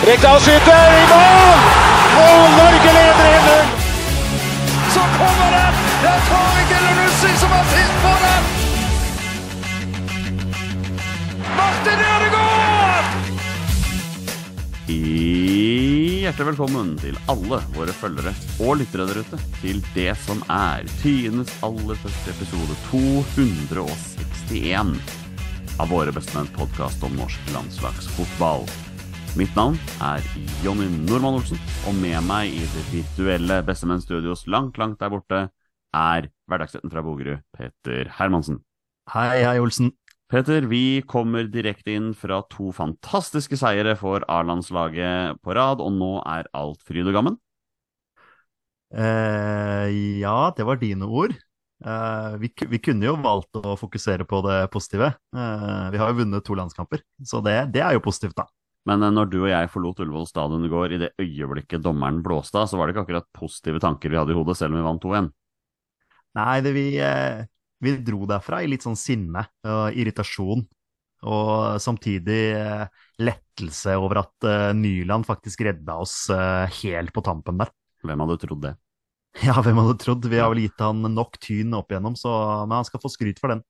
Rekdal skyter i mål! Og Norge leder 1-0! Så kommer den! Det er Tariq Elunussi som har sist på den! Martin Ødegaard! Hjertelig velkommen til alle våre følgere og lyttere der ute til det som er Tyenes aller første episode 261 av Våre bestemenns podkast om norsk landslagsfotball. Mitt navn er Jonny Normann Olsen, og med meg i det virtuelle Bestemenn Studios langt, langt der borte er hverdagsretten fra Bogerud, Peter Hermansen. Hei, hei, Olsen. Peter, vi kommer direkte inn fra to fantastiske seire for A-landslaget på rad, og nå er alt fryd og gammen. Eh, ja, det var dine ord. Eh, vi, vi kunne jo valgt å fokusere på det positive. Eh, vi har jo vunnet to landskamper, så det, det er jo positivt, da. Men eh, når du og jeg forlot Ullevål stadion i går, i det øyeblikket dommeren blåste av, så var det ikke akkurat positive tanker vi hadde i hodet, selv om vi vant 2-1. Nei, det, vi, eh, vi dro derfra i litt sånn sinne og irritasjon. Og samtidig eh, lettelse over at Nyland faktisk redda oss helt på tampen der. Hvem hadde trodd det? Ja, hvem hadde trodd? Vi har vel gitt han nok tyn opp igjennom, så, men han skal få skryt for den.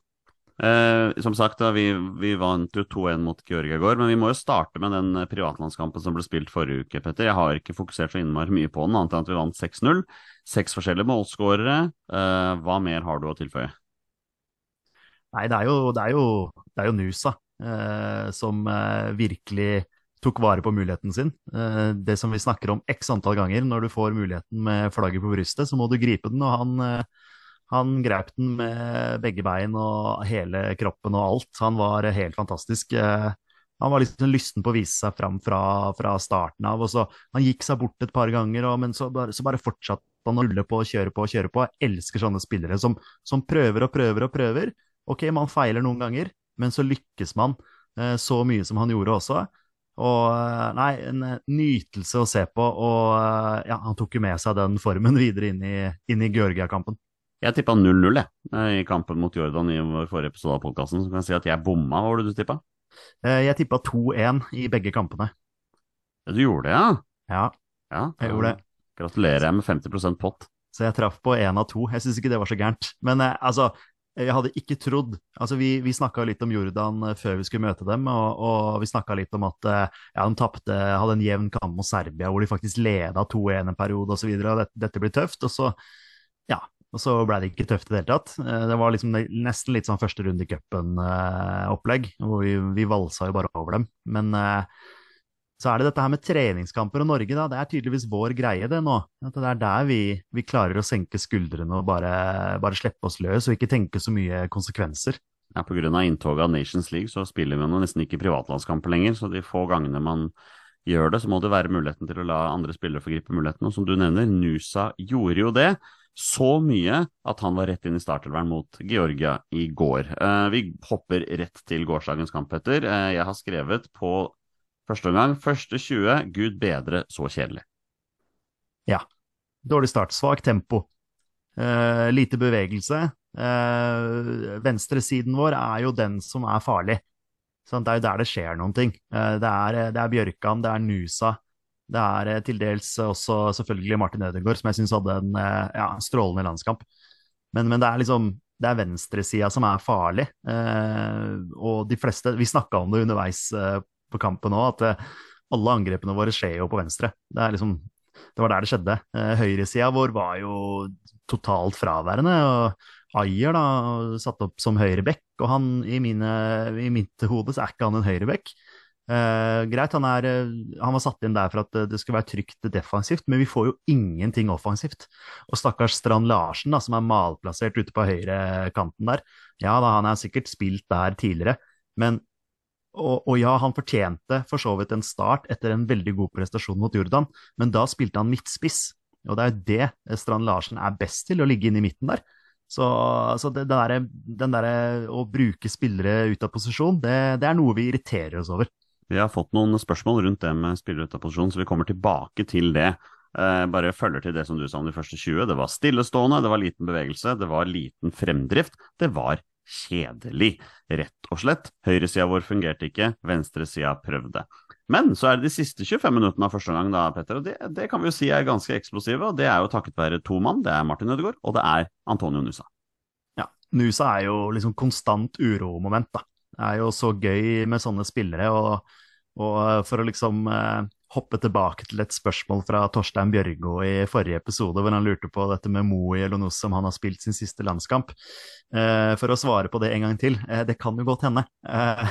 Eh, som sagt, da, vi, vi vant jo 2-1 mot Georgia i går, men vi må jo starte med den eh, privatlandskampen som ble spilt forrige uke, Petter. Jeg har ikke fokusert så innmari mye på den, annet enn at vi vant 6-0. Seks forskjellige målskårere. Eh, hva mer har du å tilføye? Nei, det er jo, det er jo, det er jo Nusa eh, som eh, virkelig tok vare på muligheten sin. Eh, det som vi snakker om x antall ganger, når du får muligheten med flagget på brystet, så må du gripe den, og han, han grep den med begge bein og hele kroppen og alt. Han var helt fantastisk. Eh, han var liksom lysten på å vise seg fram fra, fra starten av. og så Han gikk seg bort et par ganger, og, men så bare, så bare fortsatte han å rulle på og kjøre på og kjøre på. Jeg elsker sånne spillere som, som prøver og prøver og prøver. Ok, man feiler noen ganger, men så lykkes man eh, så mye som han gjorde også. Og eh, nei, en nytelse å se på, og ja, han tok jo med seg den formen videre inn i, inn i Georgia-kampen. Jeg tippa 0-0 eh, i kampen mot Jordan i vår forrige episode av podkasten. Så kan jeg si at jeg bomma. Hva var det du tippa? Eh, jeg tippa 2-1 i begge kampene. Ja, du gjorde det, ja? Ja, Ja, jeg gjorde det. Gratulerer jeg med 50% pott. Så jeg traff på én av to. Jeg syns ikke det var så gærent. Men eh, altså, jeg hadde ikke trodd Altså, vi, vi snakka litt om Jordan før vi skulle møte dem, og, og vi snakka litt om at ja, de tapte, hadde en jevn kamp mot Serbia, hvor de faktisk leda 2-1 en periode osv., og, så videre, og dette, dette blir tøft. Og så, ja, og så ble det ikke tøft i det hele tatt. Eh, Det var liksom nesten litt sånn første runde i cupen-opplegg, hvor vi, vi valsa jo bare over dem. Men eh, så er det dette her med treningskamper og Norge, da. Det er tydeligvis vår greie, det nå. At det er der vi, vi klarer å senke skuldrene og bare, bare slippe oss løs, og ikke tenke så mye konsekvenser. Ja, Pga. inntoget av Nations League så spiller vi jo nesten ikke privatlandskamper lenger. Så de få gangene man gjør det, så må det være muligheten til å la andre spillere få gripe muligheten. Og som du nevner, Nusa gjorde jo det. Så mye at han var rett inn i startelveren mot Georgia i går. Eh, vi hopper rett til gårsdagens kamp, Petter. Eh, jeg har skrevet på første omgang første 20 Gud bedre, så kjedelig. Ja. Dårlig start, svakt tempo. Eh, lite bevegelse. Eh, venstresiden vår er jo den som er farlig. Sånn, Det er jo der det skjer noen ting. Eh, det, er, det er Bjørkan, det er Nusa. Det er eh, til dels også selvfølgelig Martin Ødegaard, som jeg syns hadde en eh, ja, strålende landskamp. Men, men det er liksom det er venstresida som er farlig. Eh, og de fleste Vi snakka om det underveis eh, på kampen òg, at eh, alle angrepene våre skjer jo på venstre. Det liksom det var der det skjedde. Eh, Høyresida vår var jo totalt fraværende. og Ayer da, satt opp som høyreback, og han i, mine, i mitt hode så er ikke han en høyreback. Eh, greit, han, er, eh, han var satt inn der for at det skulle være trygt defensivt, men vi får jo ingenting offensivt. Og stakkars Strand Larsen, da, som er malplassert ute på høyrekanten der. Ja da, han har sikkert spilt der tidligere, men Og, og, ja, han fortjente for så vidt en start etter en veldig god prestasjon mot Jordan, men da spilte han midtspiss. Og det er jo det Strand Larsen er best til, å ligge inne i midten der. Så, så det, det der, den derre å bruke spillere ut av posisjon, det, det, er noe vi irriterer oss over. Vi har fått noen spørsmål rundt det med spillere ut av posisjon, så vi kommer tilbake til det. Eh, bare følger til det som du sa om de første 20. Det var stillestående, det var liten bevegelse, det var liten fremdrift. Det var kjedelig, rett og slett. Høyresida vår fungerte ikke, venstresida prøvde. Men så er det de siste 25 minuttene av første omgang, da, Petter. Og det, det, kan vi jo si er ganske eksplosive. Og det er jo takket være to mann. Det er Martin Ødegaard, og det er Antonio Nusa. Ja, Nusa er jo liksom konstant uromoment, da. Det er jo så gøy med sånne spillere. Og, og for å liksom eh, hoppe tilbake til et spørsmål fra Torstein Bjørgo i forrige episode, hvor han lurte på dette med Moe eller noe som han har spilt sin siste landskamp. Eh, for å svare på det en gang til, eh, det kan jo godt hende. Eh,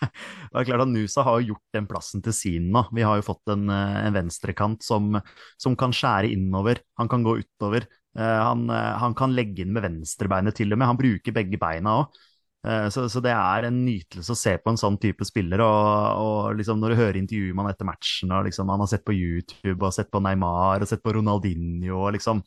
det er klart at Nusa har jo gjort den plassen til sin nå. Vi har jo fått en, eh, en venstrekant som, som, kan skjære innover, han kan gå utover. Eh, han, eh, han, kan legge inn med venstrebeinet til og med, han bruker begge beina òg. Eh, så, så, det er en nytelse å se på en sånn type spiller. Og, og liksom når du hører intervjuer man etter matchen, og liksom han har sett på YouTube og sett på Neymar og sett på Ronaldinho og liksom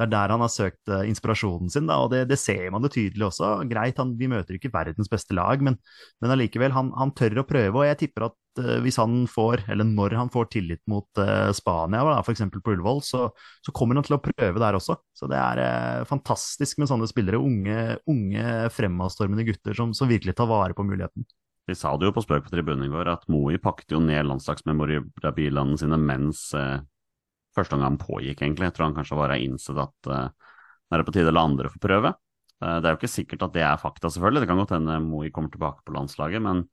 det er der han har søkt uh, inspirasjonen sin, da, og det, det, ser man det tydelig også. Greit, han, vi møter ikke verdens beste lag, men, men allikevel, han, han, tør å prøve. Og jeg tipper at hvis han får, eller når han får tillit mot uh, Spania, f.eks. på Ullevål, så, så, kommer han til å prøve der også. Så det er fantastisk med sånne spillere. Unge, unge fremadstormende gutter som, som, virkelig tar vare på muligheten. Vi sa det jo på spøk på tribunen i går, at Moi pakket jo ned landslagsmemoriabilene sine mens første gang han pågikk, egentlig. Jeg tror han kanskje bare har innsett at uh, nå er det på tide å la andre få prøve. Eh, det er jo ikke sikkert at det er fakta, selvfølgelig. Det kan godt hende Moi kommer tilbake på landslaget, men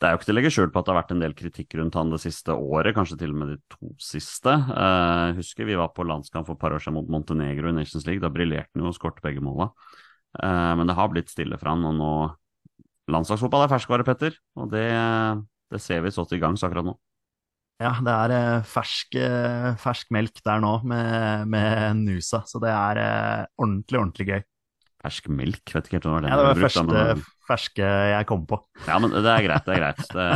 det er jo ikke til å legge skjul på at det har vært en del kritikk rundt han det siste året, kanskje til og med de to siste. Jeg husker vi var på landskamp for et par år siden mot Montenegro i Nations League. Da briljerte han jo og skåret begge måla. Uh, men det har blitt stille for han, og nå Landslagsfotball er ferskvare, Petter, og det, det ser vi så til gangs akkurat nå. Ja, det er eh, fersk, eh, fersk, melk der nå med, med, Nusa, så det er eh, ordentlig, ordentlig gøy. Fersk melk? Vet ikke helt hva det er. Ja, det var første ferske jeg kom på. Ja, men det er greit, det er greit. Det,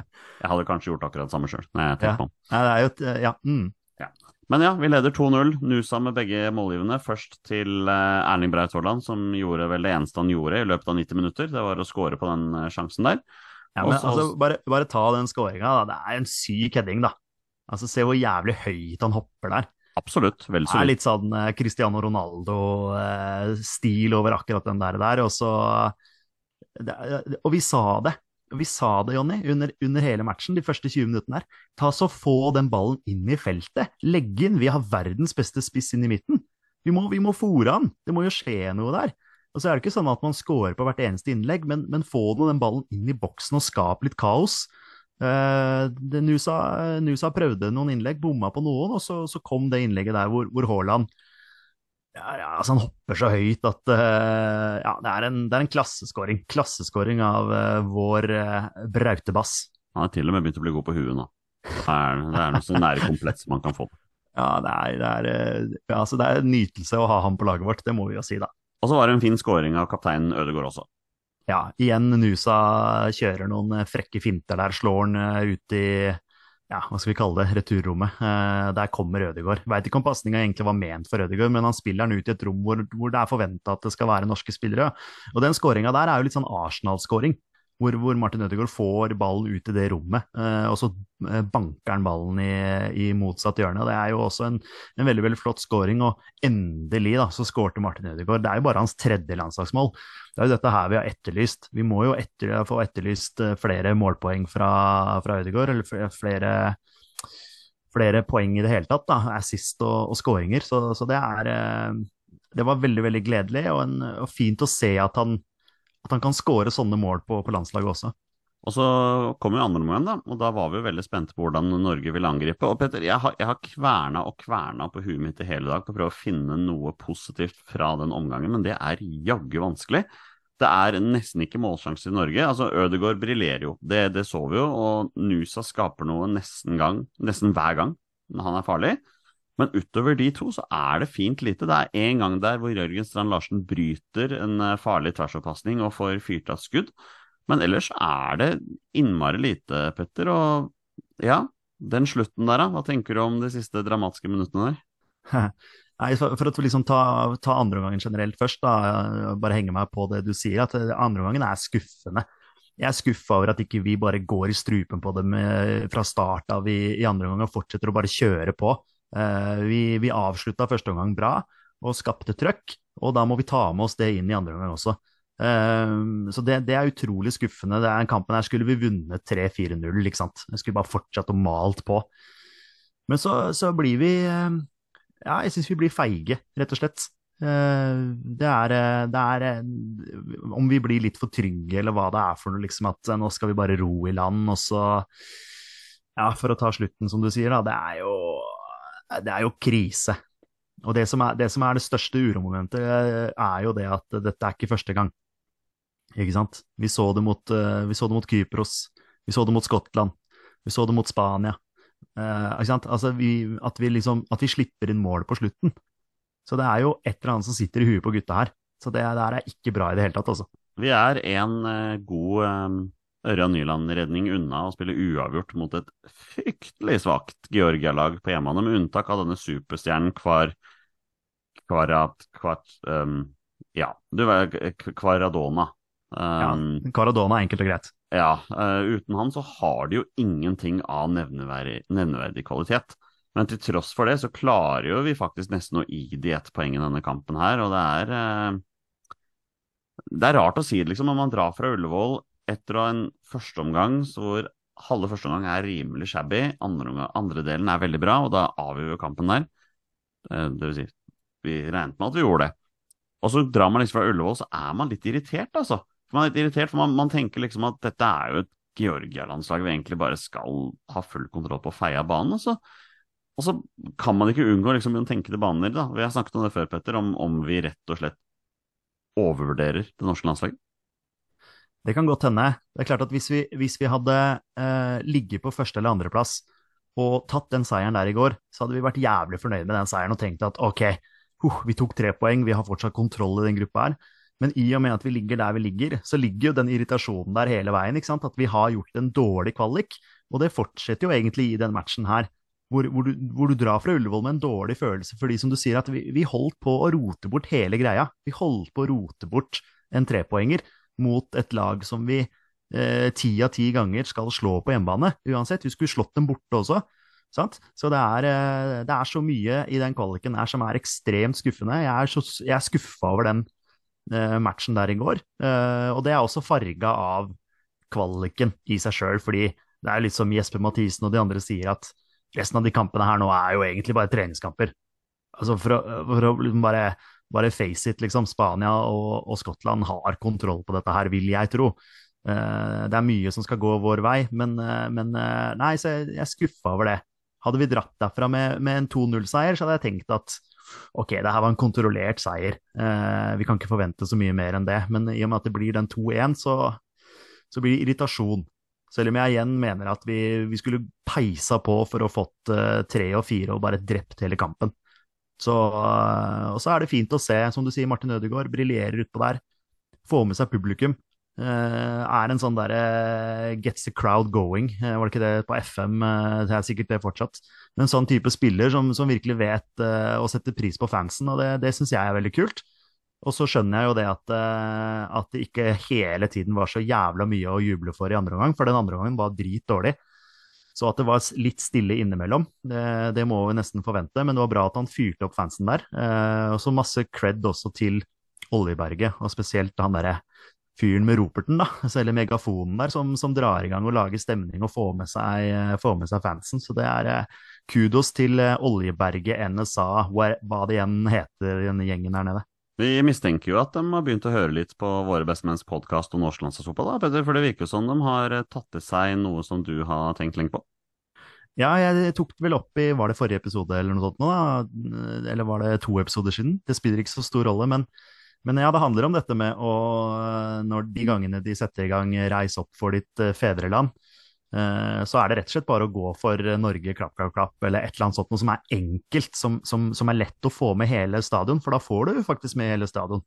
jeg hadde kanskje gjort akkurat det samme sjøl. Ja. ja, det er jo et, ja. Mm. ja. Men ja, vi leder 2-0. Nusa med begge målgivende. Først til Erling Braut Haaland, som gjorde vel det eneste han gjorde i løpet av 90 minutter. Det var å score på den sjansen der. Ja, men Også, altså, bare, bare, ta den skåringa. Det er en syk heading, da. Altså, Se hvor jævlig høyt han hopper der. Absolutt. Vel så Det er litt sånn eh, Cristiano Ronaldo-stil eh, over akkurat den der. der og, så, og vi sa det. Vi sa det, Jonny, under, under, hele matchen, de første 20 minuttene her. Ta så Få den ballen inn i feltet. Legg inn. Vi har verdens beste spiss inn i midten. Vi må, vi må fòre han. Det må jo skje noe der. Og så er det ikke sånn at man scorer på hvert eneste innlegg, men, men få den ballen inn i boksen og skap litt kaos. Uh, Nusa, Nusa, prøvde noen innlegg, bomma på noen, og så, så kom det innlegget der hvor, hvor Haaland ja, ja, altså Han hopper så høyt at uh, ja, det er en, det er en klasseskåring. Klasseskåring av uh, vår brautebass. Han er til og med begynt å bli god på huet nå. Det er, det er noe så nære komplett som man kan få. Ja, det er, det er, altså det er en nytelse å ha ham på laget vårt, det må vi jo si, da. Og så var det en fin scoring av kapteinen Ødegaard også. Ja, igjen Nusa kjører noen eh, frekke finter der, slår han eh, ut i ja, hva skal vi kalle det, returrommet. Eh, der kommer Ødegaard. Veit ikke om pasninga egentlig var ment for Ødegaard, men han spiller den ut i et rom hvor, hvor det er forventa at det skal være norske spillere. Og den skåringa der er jo litt sånn Arsenal-skåring hvor, hvor, Martin Ødegaard får ballen ut i det rommet, eh, og så eh, banker han ballen i, i, motsatt hjørne. Det er jo også en, en veldig veldig flott scoring, og endelig da, så skårte Martin Ødegaard. Det er jo bare hans tredje landslagsmål. Det er jo dette her vi har etterlyst. Vi må jo etter, få etterlyst eh, flere målpoeng fra, fra Ødegaard, eller flere, flere poeng i det hele tatt. da, Assist og, og skåringer. Så, så, det er det var veldig veldig gledelig, og, en, og fint å se at han at han kan skåre sånne mål på, på landslaget også. Og så kom jo andre omgang, da, og da var vi jo veldig spente på hvordan Norge ville angripe. Og Petter, jeg har, jeg har kverna og kverna på huet mitt i hele dag på å prøve å finne noe positivt fra den omgangen, men det er jaggu vanskelig. Det er nesten ikke målsjanser i Norge. Altså, Ødegaard briljerer jo, det, det, så vi jo, og Nusa skaper noe nesten, gang, nesten hver gang han er farlig. Men utover de to så er det fint lite. Det er en gang der hvor Jørgen Strand Larsen bryter en eh, farlig tversoppasning og får fyrt av skudd. Men ellers er det innmari lite, Petter. Og ja, den slutten der, da. Hva tenker du om de siste dramatiske minuttene der? Nei, for, å liksom ta, ta andreomgangen generelt først, da, bare henge meg på det du sier, at andreomgangen er skuffende. Jeg er skuffa over at ikke vi bare går i strupen på dem fra start av i, i andre omgang og fortsetter å bare kjøre på. Uh, vi vi avslutta første omgang bra og skapte trøkk, og da må vi ta med oss det inn i andre omgang også. Uh, så det, det, er utrolig skuffende. Det er en kampen her skulle vi vunnet 3-4-0, ikke sant. Jeg skulle bare fortsatt og malt på. Men så, så blir vi uh, Ja, jeg syns vi blir feige, rett og slett. Eh, det er, eh, det er, eh, Om vi blir litt for trygge, eller hva det er for noe, liksom at nå skal vi bare ro i land, og så Ja, for å ta slutten, som du sier, da. Det er jo, det er jo krise. Og det som, er, det som er det største uromomentet, er jo det at dette er ikke første gang. Ikke sant? Vi så det mot, vi så det mot Kypros, vi så det mot Skottland, vi så det mot Spania. Eh, ikke sant? Altså, vi, at, vi liksom, at vi slipper inn mål på slutten. Så det er jo et eller annet som sitter i huet på gutta her. Så det der er ikke bra i det hele tatt, altså. Vi er en uh, god Ørjan Nyland-redning unna å spille uavgjort mot et fryktelig svakt Georgia-lag på hjemmebane, med unntak av denne superstjernen Kvar... Kvarat... Kvart... Um, ja, du vet Kvaradona. Um, ja, Kvaradona er enkelt og greit. Ja, uh, uten han så har de jo ingenting av nevneverdig, nevneverdig kvalitet. Men til tross for det så klarer jo vi faktisk nesten å gi de ett poeng i denne kampen her, og det er uh, Det er rart å si det, liksom, når man drar fra Ullevål etter å ha en førsteomgang hvor halve første omgang er rimelig shabby, andre, andre, delen er veldig bra, og da avgjør vi kampen der. Eh, det vil si, vi regnet med at vi gjorde det. Og så drar man liksom fra Ullevål, så er man litt irritert, altså. Man er litt irritert, for man, man tenker liksom at dette er jo et Georgia-landslag vi egentlig bare skal ha full kontroll på å feie av banen. Og så og så kan man ikke unngå liksom, å tenke til baner. Vi har snakket om det før, Petter, om, om vi rett og slett overvurderer det norske landslaget. Det kan godt hende. Det er klart at Hvis vi, hvis vi hadde eh, ligget på første- eller andreplass og tatt den seieren der i går, så hadde vi vært jævlig fornøyd med den seieren og tenkt at ok, uh, vi tok tre poeng, vi har fortsatt kontroll i den gruppa her. Men i og med at vi ligger der vi ligger, så ligger jo den irritasjonen der hele veien. ikke sant? At vi har gjort en dårlig kvalik. Og det fortsetter jo egentlig i den matchen her hvor, hvor, du, hvor, du, drar fra Ullevål med en dårlig følelse fordi, som du sier, at vi, vi, holdt på å rote bort hele greia. Vi holdt på å rote bort en trepoenger mot et lag som vi eh, ti av ti ganger skal slå på hjemmebane, uansett. Vi skulle slått dem borte også. Sant? Så det er, eh, det er, så mye i den kvaliken her som er ekstremt skuffende. Jeg er, så, er skuffa over den eh, matchen der i går. Og det er også farga av kvaliken i seg sjøl, fordi det er litt som Jesper Mathisen og de andre sier, at resten av de kampene her nå er jo egentlig bare treningskamper. Altså for å, for å liksom bare, bare, face it, liksom. Spania og, og, Skottland har kontroll på dette her, vil jeg tro. Uh, det er mye som skal gå vår vei, men, uh, men uh, Nei, så jeg, jeg er skuffa over det. Hadde vi dratt derfra med, med en 2-0-seier, så hadde jeg tenkt at ok, det her var en kontrollert seier. vi kan ikke forvente så mye mer enn det. Men i og med at det blir den 2-1, så, så blir det irritasjon. Selv om jeg igjen mener at vi, vi skulle peisa på for å fått tre og fire og bare drept hele kampen. Så, uh, og så er det fint å se, som du sier, Martin Ødegaard briljerer utpå der. Få med seg publikum. Uh, er en sånn derre gets the crowd going, var det ikke det på FM? det er sikkert det fortsatt. Men en sånn type spiller som, som virkelig vet å sette pris på fansen, og det, det syns jeg er veldig kult. Og så skjønner jeg jo det at, eh, at, det ikke hele tiden var så jævla mye å juble for i andre omgang, for den andre omgangen var dritdårlig. Så at det var litt stille innimellom, det, det, må vi nesten forvente. Men det var bra at han fyrte opp fansen der. Eh, og så masse cred også til Oljeberget, og spesielt han derre fyren med roperten, da, eller megafonen der, som, som, drar i gang og lager stemning og får med seg, får med seg fansen. Så det er eh, kudos til eh, Oljeberget, NSA, hva, det igjen heter, denne gjengen der nede. Vi mistenker jo at de har begynt å høre litt på Våre bestemenns podkast om norsk landslagsfotball, for det virker jo som de har eh, tatt til seg noe som du har tenkt lenge på? Ja, jeg tok det vel opp i Var det forrige episode eller noe sånt nå, da? Eller var det to episoder siden? Det spiller ikke så stor rolle, men, men ja, det handler om dette med å Når de gangene de setter i gang Reis opp for ditt eh, fedreland, Eh, så er det rett og slett bare å gå for Norge klapp, klapp, klapp, eller et eller annet sånt noe som er enkelt, som, som, som, er lett å få med hele stadion, for da får du faktisk med hele stadion.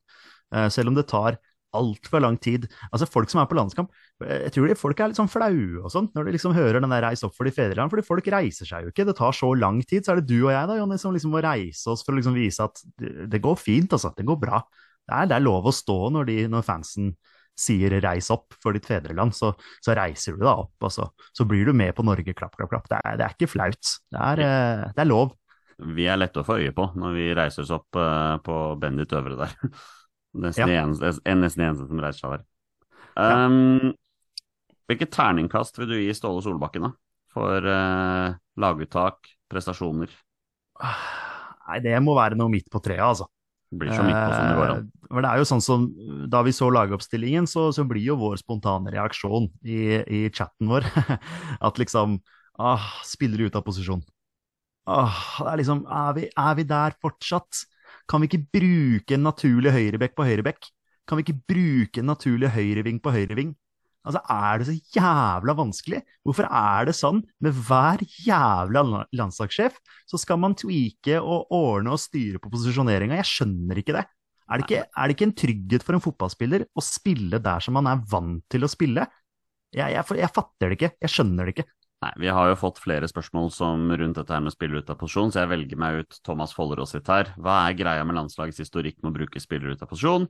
Eh, selv om det tar altfor lang tid. Altså Folk som er på landskamp, jeg tror de folk er litt sånn flaue og sånn når de liksom hører den der 'reis opp for de fedreland', fordi folk reiser seg jo ikke. Det tar så lang tid. Så er det du og jeg da, Jonny, som liksom må reise oss for å liksom vise at det, går fint, altså. Det går bra. Det er, det er lov å stå når, de, når fansen sier 'reis opp for ditt fedreland', så, så reiser du deg opp, og så, så, blir du med på Norge, klapp, klapp, klapp. Det er, det er ikke flaut. Det er, eh, det er lov. Vi er lette å få øye på når vi reiser oss opp uh, på Bendit Øvre der. Ja. eneste, nesten eneste som reiser seg der. Um, hvilket terningkast vil du gi Ståle Solbakken da? for uh, laguttak, prestasjoner? Nei, det må være noe midt på treet, altså. Det blir så midt på som det går an. Uh, det er jo sånn som, Da vi så lagoppstillingen, så, så blir jo vår spontane reaksjon i, i chatten vår at liksom ah, Spiller ut av posisjon. Ah, det er liksom er vi, er vi der fortsatt? Kan vi ikke bruke en naturlig høyrebekk på høyrebekk? Kan vi ikke bruke en naturlig høyreving på høyreving? Altså, Er det så jævla vanskelig? Hvorfor er det sånn med hver jævla landslagssjef? Så skal man tweake og ordne og styre på posisjoneringa. Jeg skjønner ikke det. Er det ikke, er det ikke en trygghet for en fotballspiller å spille der som man er vant til å spille? Jeg, jeg, jeg fatter det ikke. Jeg skjønner det ikke. Nei, Vi har jo fått flere spørsmål som rundt dette her med spillere ut av posisjon, så jeg velger meg ut Thomas Follerås sitt her. Hva er greia med landslagets historikk med å bruke spillere ut av posisjon?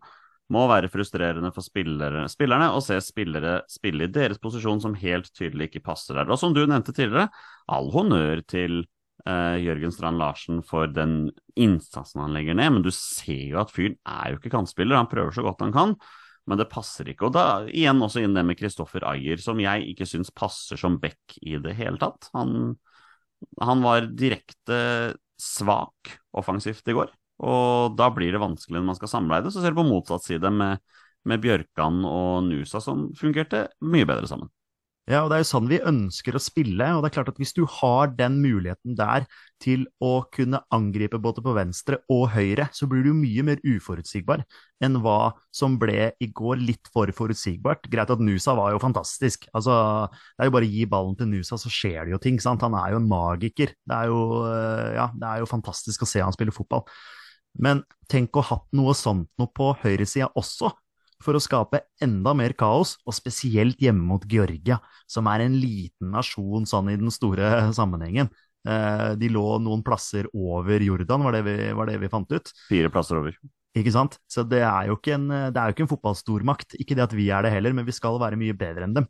Må være frustrerende for spillere, spillerne å se spillere spille i deres posisjon som helt tydelig ikke passer der. Og som du nevnte tidligere, all honnør til uh, Jørgen Strand Larsen for den innsatsen han legger ned, men du ser jo at fyren er jo ikke kantspiller, han prøver så godt han kan men det passer ikke. Og da igjen også inn det med Kristoffer Ayer, som jeg ikke syns passer som back i det hele tatt. Han, han, var direkte svak offensivt i går, og da blir det vanskelig når man skal samarbeide. Så ser du på motsatt side med, med Bjørkan og Nusa, som fungerte mye bedre sammen. Ja, og det er jo sånn vi ønsker å spille. og det er klart at Hvis du har den muligheten der til å kunne angripe både på venstre og høyre, så blir du mye mer uforutsigbar enn hva som ble i går litt for forutsigbart. Greit at Nusa var jo fantastisk. altså Det er jo bare å gi ballen til Nusa, så skjer det jo ting. sant? Han er jo en magiker. Det er jo, eh, ja, det er jo fantastisk å se han spille fotball. Men tenk å ha hatt noe sånt noe på høyresida også for å skape enda mer kaos, og spesielt hjemme mot Georgia, som er en liten nasjon sånn i den store sammenhengen. Eh, de lå noen plasser over Jordan, var det, vi, var det vi fant ut. Fire plasser over. Ikke sant? Så det er jo ikke en, det er jo ikke en fotballstormakt. Ikke det at vi er det heller, men vi skal være mye bedre enn dem.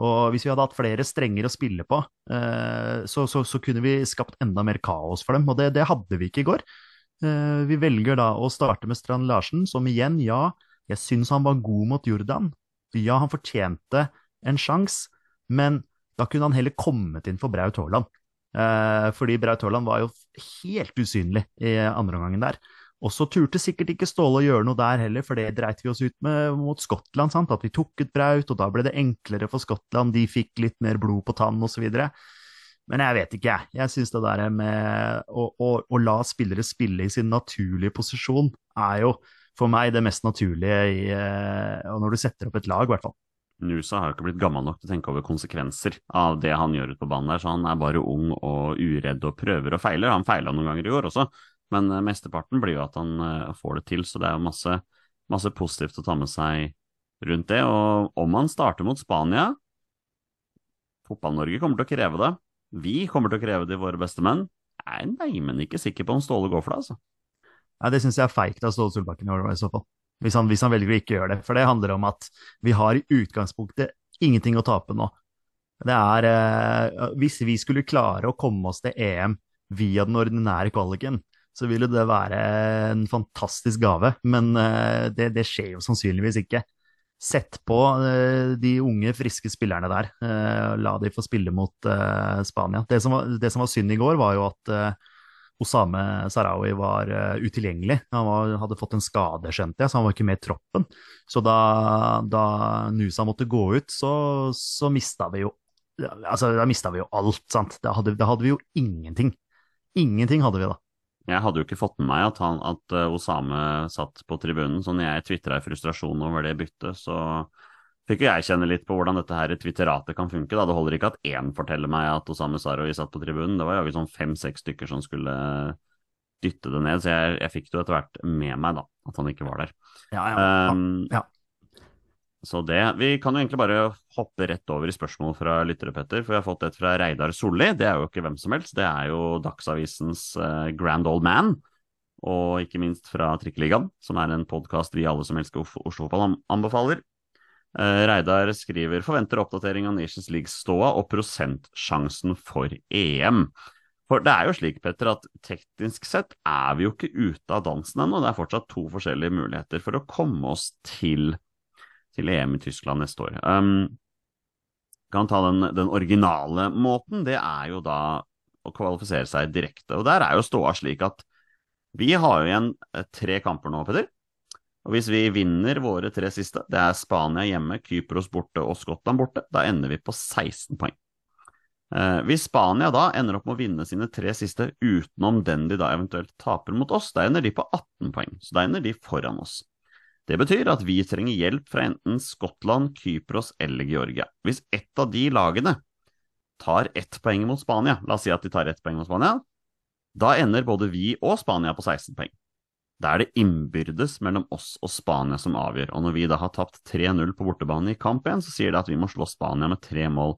Og hvis vi hadde hatt flere strenger å spille på, eh, så, så, så, kunne vi skapt enda mer kaos for dem. Og det, det hadde vi ikke i går. Eh, vi velger da å starte med Strand Larsen, som igjen, ja, jeg syns han var god mot Jordan. Ja, han fortjente en sjanse, men da kunne han heller kommet inn for Braut Haaland. Eh, fordi Braut Haaland var jo helt usynlig i andre omgangen der. Og så turte sikkert ikke Ståle å gjøre noe der heller, for det dreit vi oss ut med mot Skottland. Sant? At vi tok ut Braut, og da ble det enklere for Skottland. De fikk litt mer blod på tann osv. Men jeg vet ikke, jeg. Jeg syns det der med å, å, å, la spillere spille i sin naturlige posisjon er jo for meg det mest naturlige i, eh, når du setter opp et lag, i hvert fall. Nusa har jo ikke blitt gammel nok til å tenke over konsekvenser av det han gjør ute på banen der, så han er bare ung og uredd og prøver og feiler. Han feila noen ganger i år også, men eh, mesteparten blir jo at han eh, får det til, så det er jo masse, masse positivt å ta med seg rundt det. Og om han starter mot Spania Fotball-Norge kommer til å kreve det. Vi kommer til å kreve det i våre beste menn. Jeg er neimen ikke sikker på om Ståle går for det, altså. Ja, det syns jeg er feigt av Ståle Solbakken i så fall. Hvis han, hvis han, velger å ikke gjøre det. For det handler om at vi har i utgangspunktet ingenting å tape nå. Det er eh, Hvis vi skulle klare å komme oss til EM via den ordinære kvaliken, så ville det være en fantastisk gave. Men eh, det, det, skjer jo sannsynligvis ikke. Sett på eh, de unge, friske spillerne der. Eh, la de få spille mot eh, Spania. Det som, var, det som, var, synd i går, var jo at eh, Osame Sarawi var uh, utilgjengelig. Han var, hadde fått en skade, skjønte jeg, så han var ikke med i troppen. Så da, da Nusa måtte gå ut, så, så mista vi jo Altså, da mista vi jo alt, sant. Da hadde, da hadde, vi jo ingenting. Ingenting hadde vi da. Jeg hadde jo ikke fått med meg at, han, at uh, Osame satt på tribunen, så når jeg tvitra i frustrasjon over det byttet, så fikk jo jeg kjenne litt på hvordan dette her twitteratet kan funke. Da. Det holder ikke at én forteller meg at Osame Saroui satt på tribunen. Det var jo sånn fem-seks stykker som skulle dytte det ned, så jeg, jeg fikk det jo etter hvert med meg, da, at han ikke var der. Ja, ja. Um, ja. Så det Vi kan jo egentlig bare hoppe rett over i spørsmål fra lyttere, Petter. For vi har fått et fra Reidar Solli. Det er jo ikke hvem som helst. Det er jo Dagsavisens uh, Grand Old Man. Og ikke minst fra Trikkeligaen, som er en podkast vi alle som elsker Oslo-fotball, anbefaler. Uh, Reidar skriver forventer oppdatering av Nations League-ståa og prosentsjansen for EM. For det er jo slik, Petter, at teknisk sett er vi jo ikke ute av dansen ennå. Det er fortsatt to forskjellige muligheter for å komme oss til til EM i Tyskland neste år. Um, kan ta den, den, originale måten, det er jo da å kvalifisere seg direkte. Og der er jo ståa slik at vi har jo igjen eh, tre kamper nå, Peder. Og hvis vi vinner våre tre siste, det er Spania hjemme, Kypros borte og Skottland borte, da ender vi på 16 poeng. Eh, hvis Spania da ender opp med å vinne sine tre siste utenom den de da eventuelt taper mot oss, da ender de på 18 poeng. Så da ender de foran oss. Det betyr at vi trenger hjelp fra enten Skottland, Kypros eller Georgia. Hvis ett av de lagene tar ett poeng mot Spania, la oss si at de tar ett poeng mot Spania, da ender både vi og Spania på 16 poeng. Da er det innbyrdes mellom oss og Spania som avgjør, og når vi da har tapt 3-0 på bortebane i kamp igjen, så sier det at vi må slå Spania med tre mål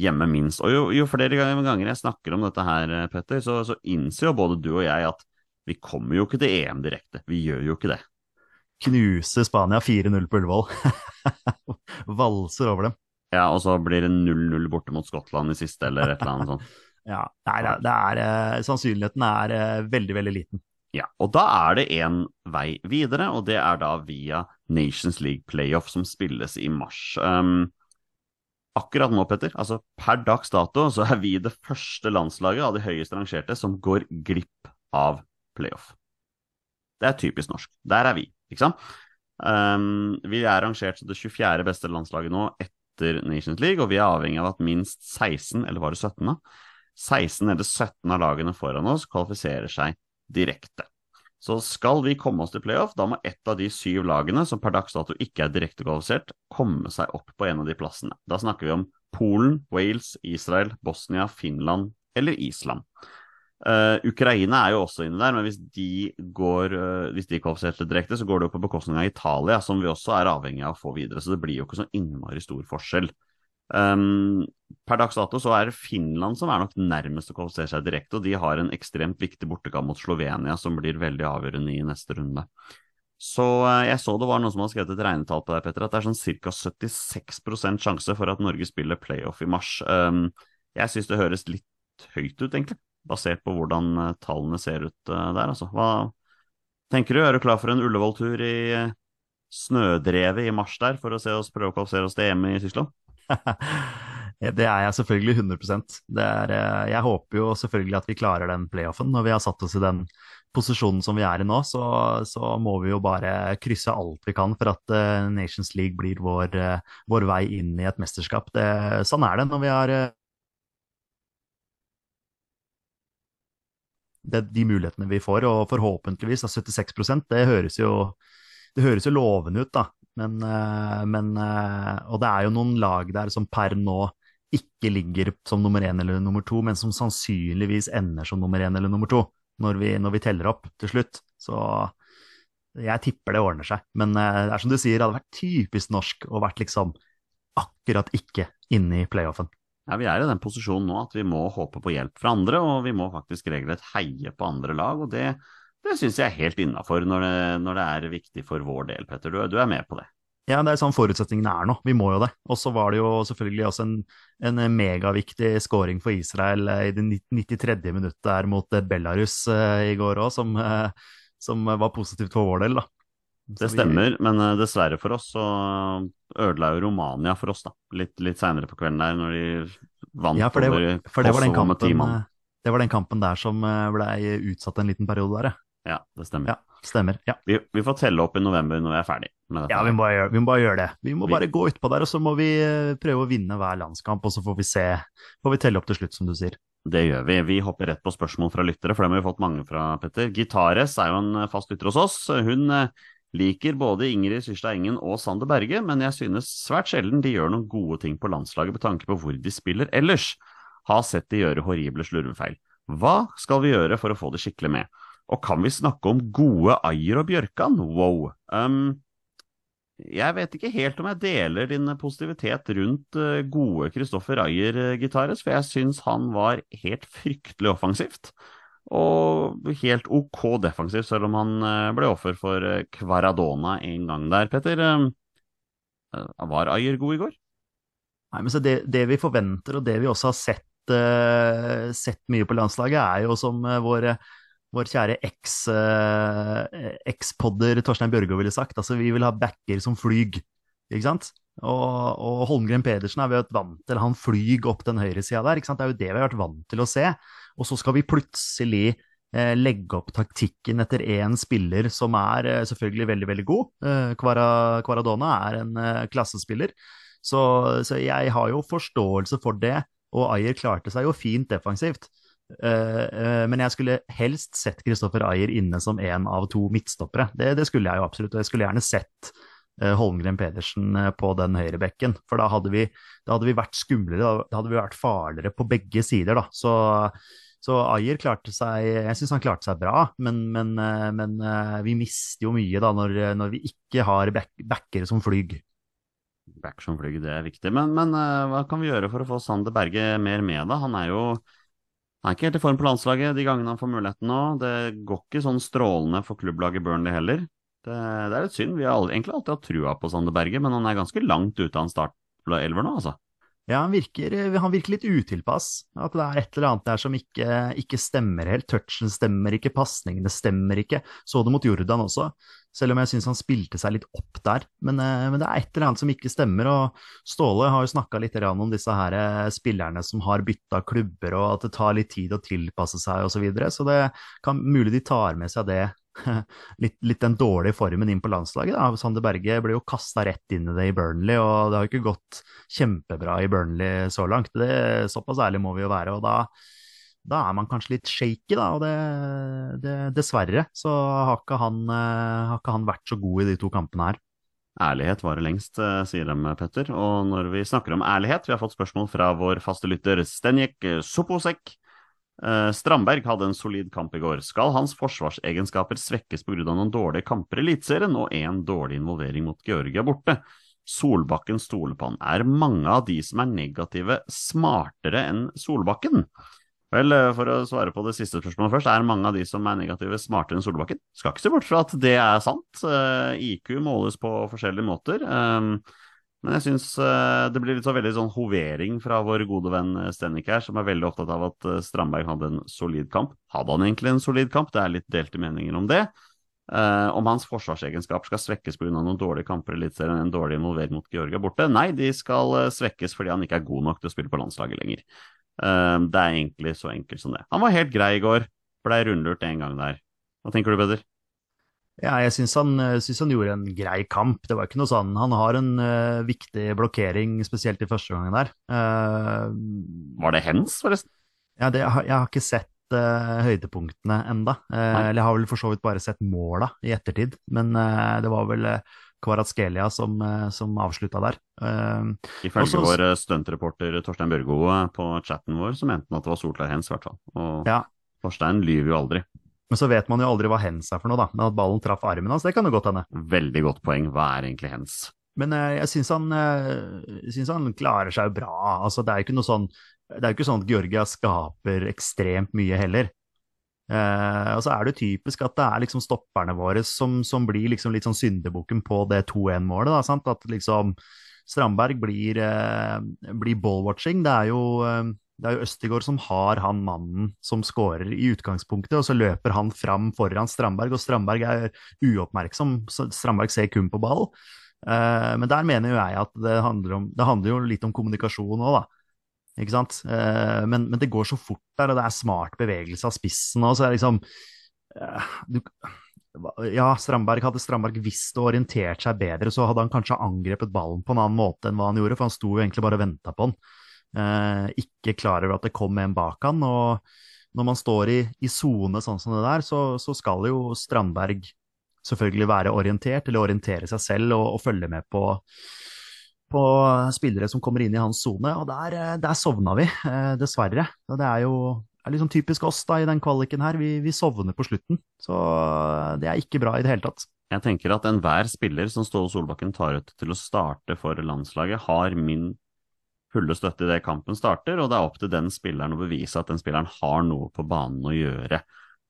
hjemme minst. Og jo, jo flere ganger jeg snakker om dette her, Petter, så, så innser jo både du og jeg at vi kommer jo ikke til EM direkte. Vi gjør jo ikke det knuse Spania 4-0 på Ullevål. Valser over dem. Ja, og så blir det 0-0 borte mot Skottland i siste, eller et eller annet sånt. ja, nei, det er, uh, sannsynligheten er uh, veldig, veldig liten. Ja, og da er det én vei videre, og det er da via Nations League playoff, som spilles i mars. Um, akkurat nå, Petter, altså per dags dato, så er vi det første landslaget av de høyest rangerte som går glipp av playoff. Det er typisk norsk. Der er vi. Ikke sant? Um, vi er rangert som det 24. beste landslaget nå etter Nations League, og vi er avhengig av at minst 16, eller var det 17, da? 16 eller 17 av lagene foran oss kvalifiserer seg direkte. Så skal vi komme oss til playoff, da må ett av de syv lagene som per dags dato ikke er direkte kvalifisert, komme seg opp på en av de plassene. Da snakker vi om Polen, Wales, Israel, Bosnia, Finland eller Island. Uh, Ukraina er jo også inne der, men hvis de går uh, hvis de kvalifiserte direkte, så går det jo på bekostning av Italia, som vi også er avhengig av å få videre. Så det blir jo ikke så innmari stor forskjell. Um, per dags dato så er det Finland som er nok nærmest å kvalifisere seg direkte, og de har en ekstremt viktig bortekamp mot Slovenia som blir veldig avgjørende i neste runde. Så uh, jeg så det var noen som hadde skrevet et regnetall på deg, Petter, at det er sånn ca. 76% sjanse for at Norge spiller playoff i mars. Um, jeg syns det høres litt høyt ut, egentlig basert på hvordan eh, tallene ser ut eh, der, altså. Hva tenker du? Er du klar for en Ullevål-tur i eh, snødrevet i mars der, for å se oss prøve å kvalifisere oss til EM i Tyskland? det er jeg selvfølgelig 100 det er, Jeg håper jo selvfølgelig at vi klarer den playoffen. Når vi har satt oss i den posisjonen som vi er i nå, så, så må vi jo bare krysse alt vi kan for at uh, Nations League blir vår, uh, vår, vei inn i et mesterskap. Det, sånn er det når vi har det, de mulighetene vi får, og forhåpentligvis da, 76% det høres jo, det høres jo lovende ut, da. Men, eh, men, eh, Og det er jo noen lag der som per nå ikke ligger som nummer én eller nummer to, men som sannsynligvis ender som nummer én eller nummer to når vi, når vi teller opp til slutt. Så jeg tipper det ordner seg. Men eh, det er som du sier, det hadde vært typisk norsk å vært liksom akkurat ikke inne i playoffen. Ja, Vi er i den posisjonen nå at vi må håpe på hjelp fra andre, og vi må faktisk regelrett heie på andre lag. og Det, det syns jeg er helt innafor når, når, det er viktig for vår del, Petter. Du, du, er med på det? Ja, det er sånn forutsetningene er nå. Vi må jo det. Og så var det jo selvfølgelig også en, en megaviktig scoring for Israel i det 93. minuttet der mot Belarus uh, i går òg, som, som, var positivt for vår del, da. Det stemmer, men dessverre for oss så ødela jo Romania for oss, da. Litt, litt seinere på kvelden der, når de vant ja, for det, over for det var, den kampen, eh, det var den kampen der som blei ble utsatt en liten periode der, ja. Ja, det stemmer. Ja, stemmer, ja. Vi, vi, får telle opp i november når vi er ferdig med dette. Ja, vi må gjøre, vi må bare gjøre det. Vi må vi... bare gå utpå der, og så må vi prøve å vinne hver landskamp, og så får vi se. Får vi telle opp til slutt, som du sier. Det gjør vi. Vi hopper rett på spørsmål fra lyttere, for dem har vi fått mange fra, Petter. Gitares er jo en fast lytter hos oss. Hun Liker både Ingrid Syrstad Engen og Sander Berge, men jeg synes svært sjelden de gjør noen gode ting på landslaget med tanke på hvor de spiller ellers. Har sett de gjøre horrible slurvefeil. Hva skal vi gjøre for å få det skikkelig med? Og kan vi snakke om gode Ayer og Bjørkan? Wow. Um, Jeg vet ikke helt om jeg deler din positivitet rundt eh, gode Kristoffer Ayer-gitares, for jeg syns han var helt fryktelig offensivt. Og helt ok defensivt, selv om han eh, ble offer for eh, Kvaradona en gang der. Petter, var Ayer god i går? Nei, men det, det, vi forventer, og det vi også har sett, uh, sett mye på landslaget, er jo som uh, vår, vår kjære eks-podder uh, Torstein Bjørgo ville sagt, altså vi vil ha backer som flyg, ikke sant? Og, og Holmgren Pedersen er vi vært vant til, han flyg opp den høyresida der, ikke sant? Det er jo det vi har vært vant til å se. Og så skal vi plutselig legge opp taktikken etter én spiller som er selvfølgelig veldig, veldig god. Kvaradona er en klassespiller. Så, så, jeg har jo forståelse for det, og Ayer klarte seg jo fint defensivt. Uh, uh, men jeg skulle helst sett Kristoffer Ayer inne som én av to midtstoppere. Det, det, skulle jeg jo absolutt, og jeg skulle gjerne sett uh, Holmgren Pedersen på den høyrebekken. For da hadde, vi, da hadde vi vært skumlere, da hadde vi vært farligere på begge sider, da. Så, så Ayer klarte seg Jeg syns han klarte seg bra, men, men, men vi mister jo mye da når, når vi ikke har back, backere som flyg. Back som flyg, det er viktig. Men, men hva kan vi gjøre for å få Sander Berge mer med, da? Han er jo han er ikke helt i form på landslaget de gangene han får muligheten nå. Det går ikke sånn strålende for klubblaget Burnley heller. Det, det er litt synd. Vi har egentlig alltid hatt trua på Sander Berge, men han er ganske langt ute av en startelver nå, altså. Ja, han virker, han virker, litt utilpass. At det er et eller annet der som ikke, ikke stemmer helt. Touchen stemmer ikke, pasningene stemmer ikke. Så det mot Jordan også, selv om jeg syns han spilte seg litt opp der. Men, eh, men, det er et eller annet som ikke stemmer. Og Ståle har jo snakka litt om disse her eh, spillerne som har bytta klubber, og at det tar litt tid å tilpasse seg osv. Så, videre. så det kan mulig de tar med seg det litt, litt, den dårlige formen inn på landslaget. Da. Sander Berge ble jo kasta rett inn i det i Burnley, og det har ikke gått kjempebra i Burnley så langt. Det, såpass ærlig må vi jo være. og da, da er man kanskje litt shaky, da, og det, det, dessverre så har ikke, han, eh, har ikke han vært så god i de to kampene her. Ærlighet varer lengst, eh, sier de, Petter. Og når vi snakker om ærlighet, vi har fått spørsmål fra vår faste lytter Stenjek Soposek. Uh, Strandberg hadde en solid kamp i går. Skal hans forsvarsegenskaper svekkes pga. noen dårlige kamper i Eliteserien og én dårlig involvering mot Georgia borte? Solbakken stoler på han. Er mange av de som er negative, smartere enn Solbakken? Vel, eh, for å svare på det siste spørsmålet først, er mange av de som er negative, smartere enn Solbakken? Skal ikke se bort fra at det er sant. Uh, IQ måles på forskjellige måter. Men jeg syns uh, det blir litt så veldig sånn hovering fra vår gode venn eh, Stenik her, som er veldig opptatt av at uh, Strandberg hadde en solid kamp. Hadde han egentlig en solid kamp? Det er litt delte meninger om det. Uh, om hans forsvarsegenskap skal svekkes pga. noen dårlige kamper i Eliteserien, en dårlig involvering mot Georgia borte? Nei, de skal svekkes fordi han ikke er god nok til å spille på landslaget lenger. det er egentlig så enkelt som det. Han var helt grei i går, blei rundlurt en gang der. Hva tenker du, Peder? Ja, jeg syns han, synes han gjorde en grei kamp. Det var ikke noe sånn Han har en uh, viktig blokkering, spesielt i første gangen der. Uh, var det hens, forresten? Ja, det, jeg, har, jeg har ikke sett uh, høydepunktene enda. eller jeg har vel for så vidt bare sett måla i ettertid. Men det var vel Kvaratskelia som, som avslutta der. Ifølge også, vår stuntreporter Torstein Børgo på chatten vår, så mente han at det var solklar hens, i hvert fall. Og ja. Torstein lyver jo aldri. Men så vet man jo aldri hva hens er for noe, da. Men at ballen traff armen hans, det kan jo godt hende. Veldig godt poeng. Hva er egentlig hens? Men eh, jeg syns han, eh, synes han klarer seg bra. Altså, det er jo ikke noe sånn det er jo ikke sånn at Georgia skaper ekstremt mye heller. Eh, og så er det typisk at det er liksom stopperne våre som, som blir liksom litt sånn syndebukken på det 2-1-målet. At liksom Strandberg blir, eh, blir ballwatching. Det er jo eh, det er jo Østigård som har han mannen som skårer i utgangspunktet, og så løper han fram foran Strandberg, og Strandberg er uoppmerksom. Strandberg ser kun på ball. Uh, men der mener jo jeg at det handler, om, det handler jo litt om kommunikasjon òg, da. Ikke sant? Uh, men, men, det går så fort der, og det er smart bevegelse av spissen òg, så det liksom uh, du, ja, Strandberg hadde Strandberg visst og orientert seg bedre, så hadde han kanskje angrepet ballen på en annen måte enn hva han gjorde, for han sto jo egentlig bare og venta på den. Eh, ikke klar over at det kom en bak han. Og når man står i sone sånn som det der, så, så, skal jo Strandberg selvfølgelig være orientert, eller orientere seg selv og, og følge med på, på spillere som kommer inn i hans sone. Og der, eh, der, sovna vi, eh, dessverre. Og det er jo er liksom typisk oss da i den kvaliken her. Vi, vi, sovner på slutten. Så det er ikke bra i det hele tatt. Jeg tenker at enhver spiller som Ståle Solbakken tar ut til å starte for landslaget, har min fulle støtte idet kampen starter, og det er opp til den spilleren å bevise at den spilleren har noe på banen å gjøre.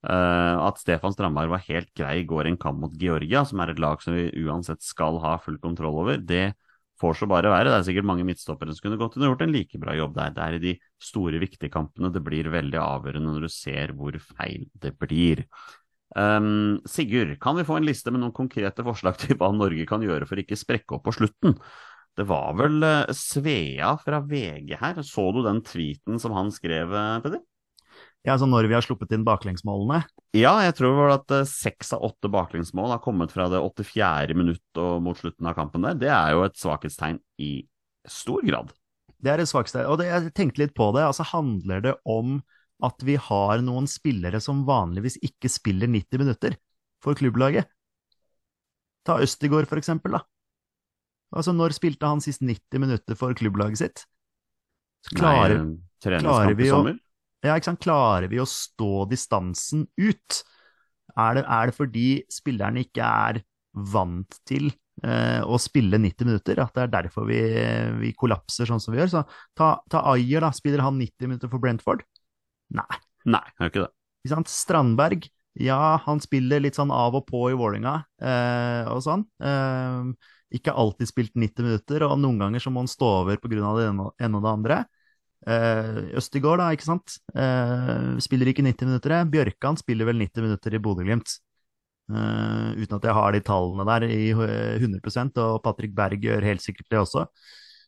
Uh, at Stefan Strandberg var helt grei i går i en kamp mot Georgia, som er et lag som vi uansett skal ha full kontroll over, det får så bare være. Det er sikkert mange midtstoppere som kunne gått inn og gjort en like bra jobb der. Det er i de store, viktige kampene det blir veldig avgjørende når du ser hvor feil det blir. Um, Sigurd, kan vi få en liste med noen konkrete forslag til hva Norge kan gjøre for ikke sprekke opp på slutten? Det var vel uh, Svea fra VG her, så du den tweeten som han skrev, eh, Peder? Ja, altså når vi har sluppet inn baklengsmålene? Ja, jeg tror vel at uh, seks av åtte baklengsmål har kommet fra det 84. minutt og mot slutten av kampen der. Det er jo et svakhetstegn i stor grad. Det er et svakhetstegn. Og det, jeg tenkte litt på det. Altså handler det om at vi har noen spillere som vanligvis ikke spiller 90 minutter for klubblaget. Ta Østigård, for eksempel, da. Altså, når spilte han sist 90 minutter for klubblaget sitt? Så klarer, Nei, klarer vi å ja, ikke sant? Klarer vi å stå distansen ut? Er det, er det fordi spillerne ikke er vant til eh, å spille 90 minutter, at det er derfor vi, vi kollapser sånn som vi gjør? Så ta, ta Ayer, da. Spiller han 90 minutter for Brentford? Nei. Nei, gjør ikke det. Ikke sant? Strandberg, ja, han spiller litt sånn av og på i Vålinga eh, og sånn. Eh, ikke alltid spilt 90 minutter, og noen ganger så må han stå over pga. det ene og det andre. Eh, Østigård, da, ikke sant. Eh, spiller ikke 90 minutter. Bjørkan spiller vel 90 minutter i Bodø-Glimt. Eh, uten at jeg har de tallene der i 100% og Patrick Berg gjør helt sikkert det også.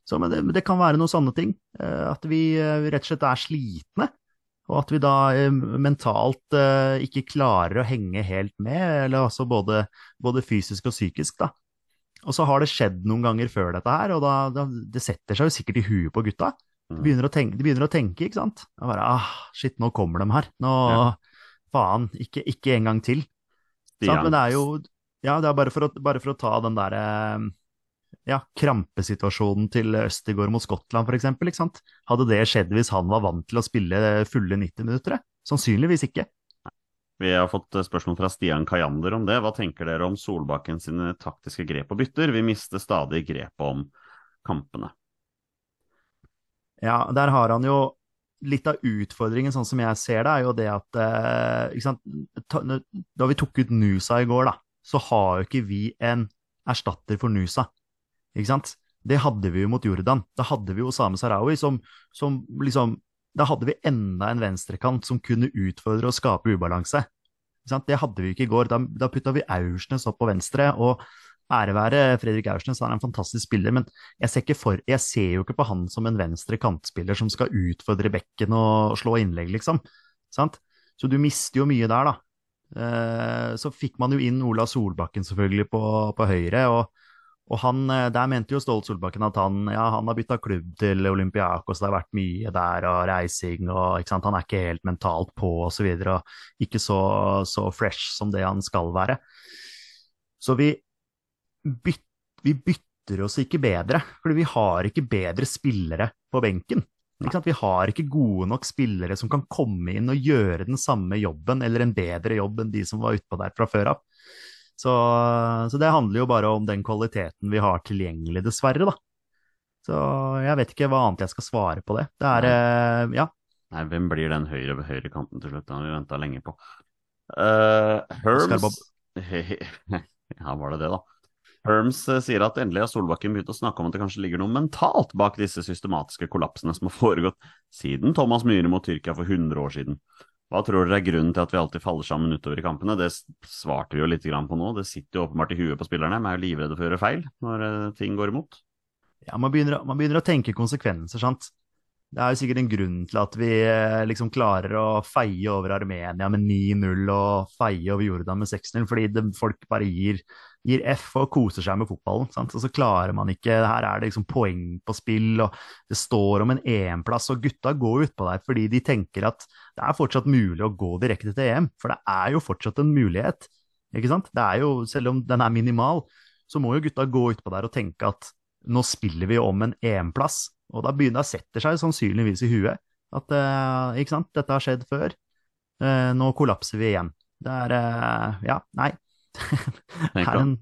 Så, men det, det, kan være noen sånne ting. Uh, at vi uh, rett og slett er slitne og at vi da eh, mentalt eh, ikke klarer å henge helt med, eller altså både, både, fysisk og psykisk, da. Og så har det skjedd noen ganger før dette her, og da, da det setter seg jo sikkert i huet på gutta. De mm. begynner å tenke, begynner å tenke ikke sant. Og bare ah, shit, nå kommer de her. Nå, ja. faen, ikke, ikke, en gang til. Men det er jo Ja, det er bare for å, bare for å ta den derre eh, ja, krampesituasjonen til Østigård mot Skottland, f.eks. Hadde det skjedd hvis han var vant til å spille fulle 90 minutter? Sannsynligvis ikke. Vi har fått spørsmål fra Stian Kajander om det. Hva tenker dere om Solbakken sine taktiske grep og bytter? Vi mister stadig grepet om kampene. Ja, der har han jo litt av utfordringen, sånn som jeg ser det, er jo det at eh, Da vi tok ut Nusa i går, da, så har jo ikke vi en erstatter for Nusa. Ikke sant? Det hadde vi jo mot Jordan. Da hadde vi jo Osame Sarawi som, som liksom Da hadde vi enda en venstrekant som kunne utfordre og skape ubalanse. Det hadde vi ikke i går. Da, da putta vi Aursnes opp på venstre. og Ære være Fredrik Aursnes, han er en fantastisk spiller, men jeg ser, for, jeg ser, jo ikke på han som en venstre kantspiller som skal utfordre bekken og slå innlegg, liksom. Sant? Så du mister jo mye der, da. Eh, så fikk man jo inn Ola Solbakken selvfølgelig på, på høyre, og og han, eh, Der mente jo Ståle Solbakken at han, ja, han har bytta klubb til Olympiakos, det har vært mye der og reising og ikke sant? Han er ikke helt mentalt på osv. Og, og ikke så, så, fresh som det han skal være. Så vi, byt, vi bytter oss ikke bedre, fordi vi har ikke bedre spillere på benken. Vi har ikke gode nok spillere som kan komme inn og gjøre den samme jobben, eller en bedre jobb enn de som var utpå der fra før av. Så, så, det handler jo bare om den kvaliteten vi har tilgjengelig, dessverre, da. Så jeg vet ikke hva annet jeg skal svare på det. Det er, Nei. ja. Nei, hvem blir den høyre ved høyrekanten til slutt? Det har vi venta lenge på. Uh, Herms Ja, var det det, da? Herms uh, sier at endelig har Solbakken begynt å snakke om at det kanskje ligger noe mentalt bak disse systematiske kollapsene som har foregått siden Thomas Myhre mot Tyrkia for 100 år siden. Hva tror dere er grunnen til at vi alltid faller sammen utover i kampene? Det svarte vi jo litt på nå. Det sitter jo åpenbart i huet på spillerne. De er jo livredde for å gjøre feil når eh, ting går imot. Ja, man begynner, man begynner å tenke konsekvenser, sant. Det er jo sikkert en grunn til at vi eh, liksom klarer å feie over Armenia med 9-0 og feie over Jordan med 6-0, fordi det, folk bare gir, gir, F og koser seg med fotballen. Sant? Og så klarer man ikke Her er det liksom poeng på spill, og det står om en EM-plass, og gutta går utpå der fordi de tenker at det er fortsatt mulig å gå direkte til EM, for det er jo fortsatt en mulighet. Ikke sant? Det er jo, selv om den er minimal, så må jo gutta gå utpå der og tenke at nå spiller vi om en EM-plass, og da begynner det å sette seg sannsynligvis i huet at uh, ikke sant, dette har skjedd før. Uh, nå kollapser vi igjen. Det er uh, Ja, nei. Tenk en,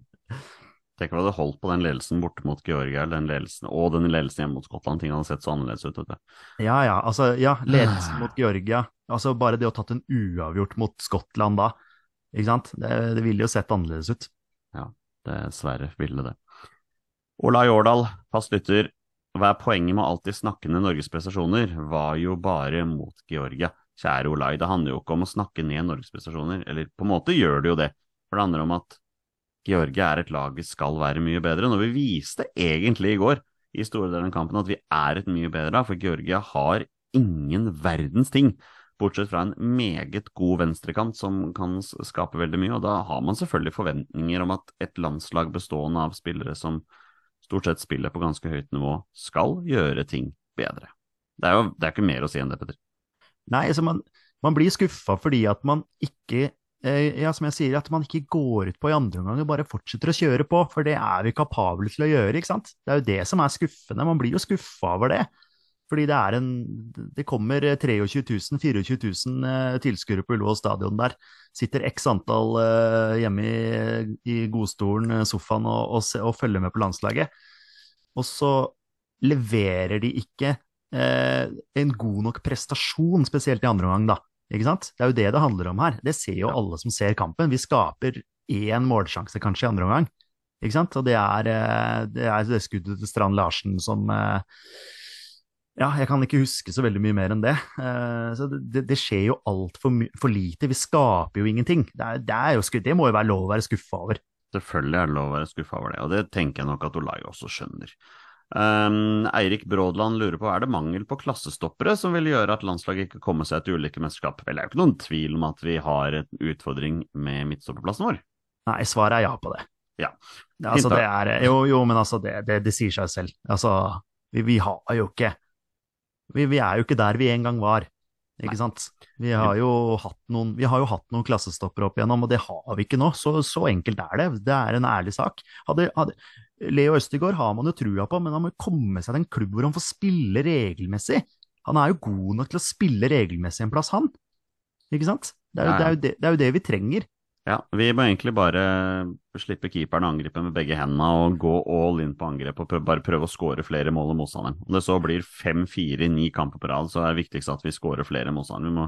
Tenk om du hadde holdt på den ledelsen borte mot Georgia den ledelsen, og den ledelsen hjemme mot Skottland. Ting hadde sett så annerledes ut. Vet du. ja, ja, altså, ja, ledelsen mot Georgia. Altså bare det å tatt en uavgjort mot Skottland da, ikke sant? Det, det ville jo sett annerledes ut. Ja, Dessverre ville det. Ola Jårdal, fast lytter. Hva er poenget med å alltid snakke ned Norges prestasjoner? Var jo bare mot Georgia. Kjære Olai, det handler jo ikke om å snakke ned Norges prestasjoner, eller på en måte gjør det jo det. For det handler om at Georgia er et lag vi skal være mye bedre. Når vi viste egentlig i går, i store deler av kampen, at vi er et mye bedre lag, for Georgia har ingen verdens ting. Bortsett fra en meget god venstrekant som kan skape veldig mye, og da har man selvfølgelig forventninger om at et landslag bestående av spillere som stort sett spillet på ganske høyt nivå, skal gjøre ting bedre. Det er jo det er ikke mer å si enn det, Petter. Nei, altså man, man blir skuffa fordi at man ikke eh, ja, som jeg sier, at man ikke går ut på i andre omgang og bare fortsetter å kjøre på, for det er vi kapable til å gjøre, ikke sant? Det er jo det som er skuffende, man blir jo skuffa over det. Fordi det er en Det kommer 23 000, 24 000 eh, tilskuere på Ullevål stadion der. Sitter x antall eh, hjemme i, i godstolen, eh, sofaen, og, og, se- og følger med på landslaget. Og så leverer de ikke eh, en god nok prestasjon, spesielt i andre omgang, da. Ikke sant? Det er jo det det handler om her. Det ser jo alle som ser kampen. Vi skaper én målsjanse kanskje i andre omgang. Ikke sant? Og det er, eh, det er det skuddet til Strand Larsen som eh, Ja, jeg kan ikke huske så veldig mye mer enn det. Eh, Så det, det, skjer jo altfor for lite. Vi skaper jo ingenting. Det, er, det, er jo, det må jo være lov å være skuffa over. Selvfølgelig er det lov å være skuffa over det, og det tenker jeg nok at Olai også skjønner. Um, Eirik Brådland lurer på er det mangel på klassestoppere som vil gjøre at landslaget ikke kommer seg til ulike mesterskap. Vel, det er jo ikke noen tvil om at vi har en utfordring med midtstopperplassen vår. Nei, svaret er ja på det. Ja. Altså, det er, jo, jo, men altså, det, det, det sier seg selv. Altså, vi, vi har jo ikke vi, vi er jo ikke der vi en gang var, ikke sant? Vi har jo hatt noen, vi har jo hatt noen klassestopper opp igjennom, og det har vi ikke nå. Så, så enkelt er det. Det er en ærlig sak. Hadde, hadde, Leo Østegård har man jo trua på, men han må komme seg til en klubb hvor han får spille regelmessig. Han er jo god nok til å spille regelmessig en plass, han. Ikke sant? Det er jo, det er jo, det, det, er jo det vi trenger. Ja, vi må egentlig bare slippe keeperen å angripe med begge hendene og gå all in på angrep og prøve, bare prøve å skåre flere mål enn motstanderen. Om det så blir fem-fire i ni kamper på rad, så er det viktigste at vi skårer flere enn motstanderen. Vi må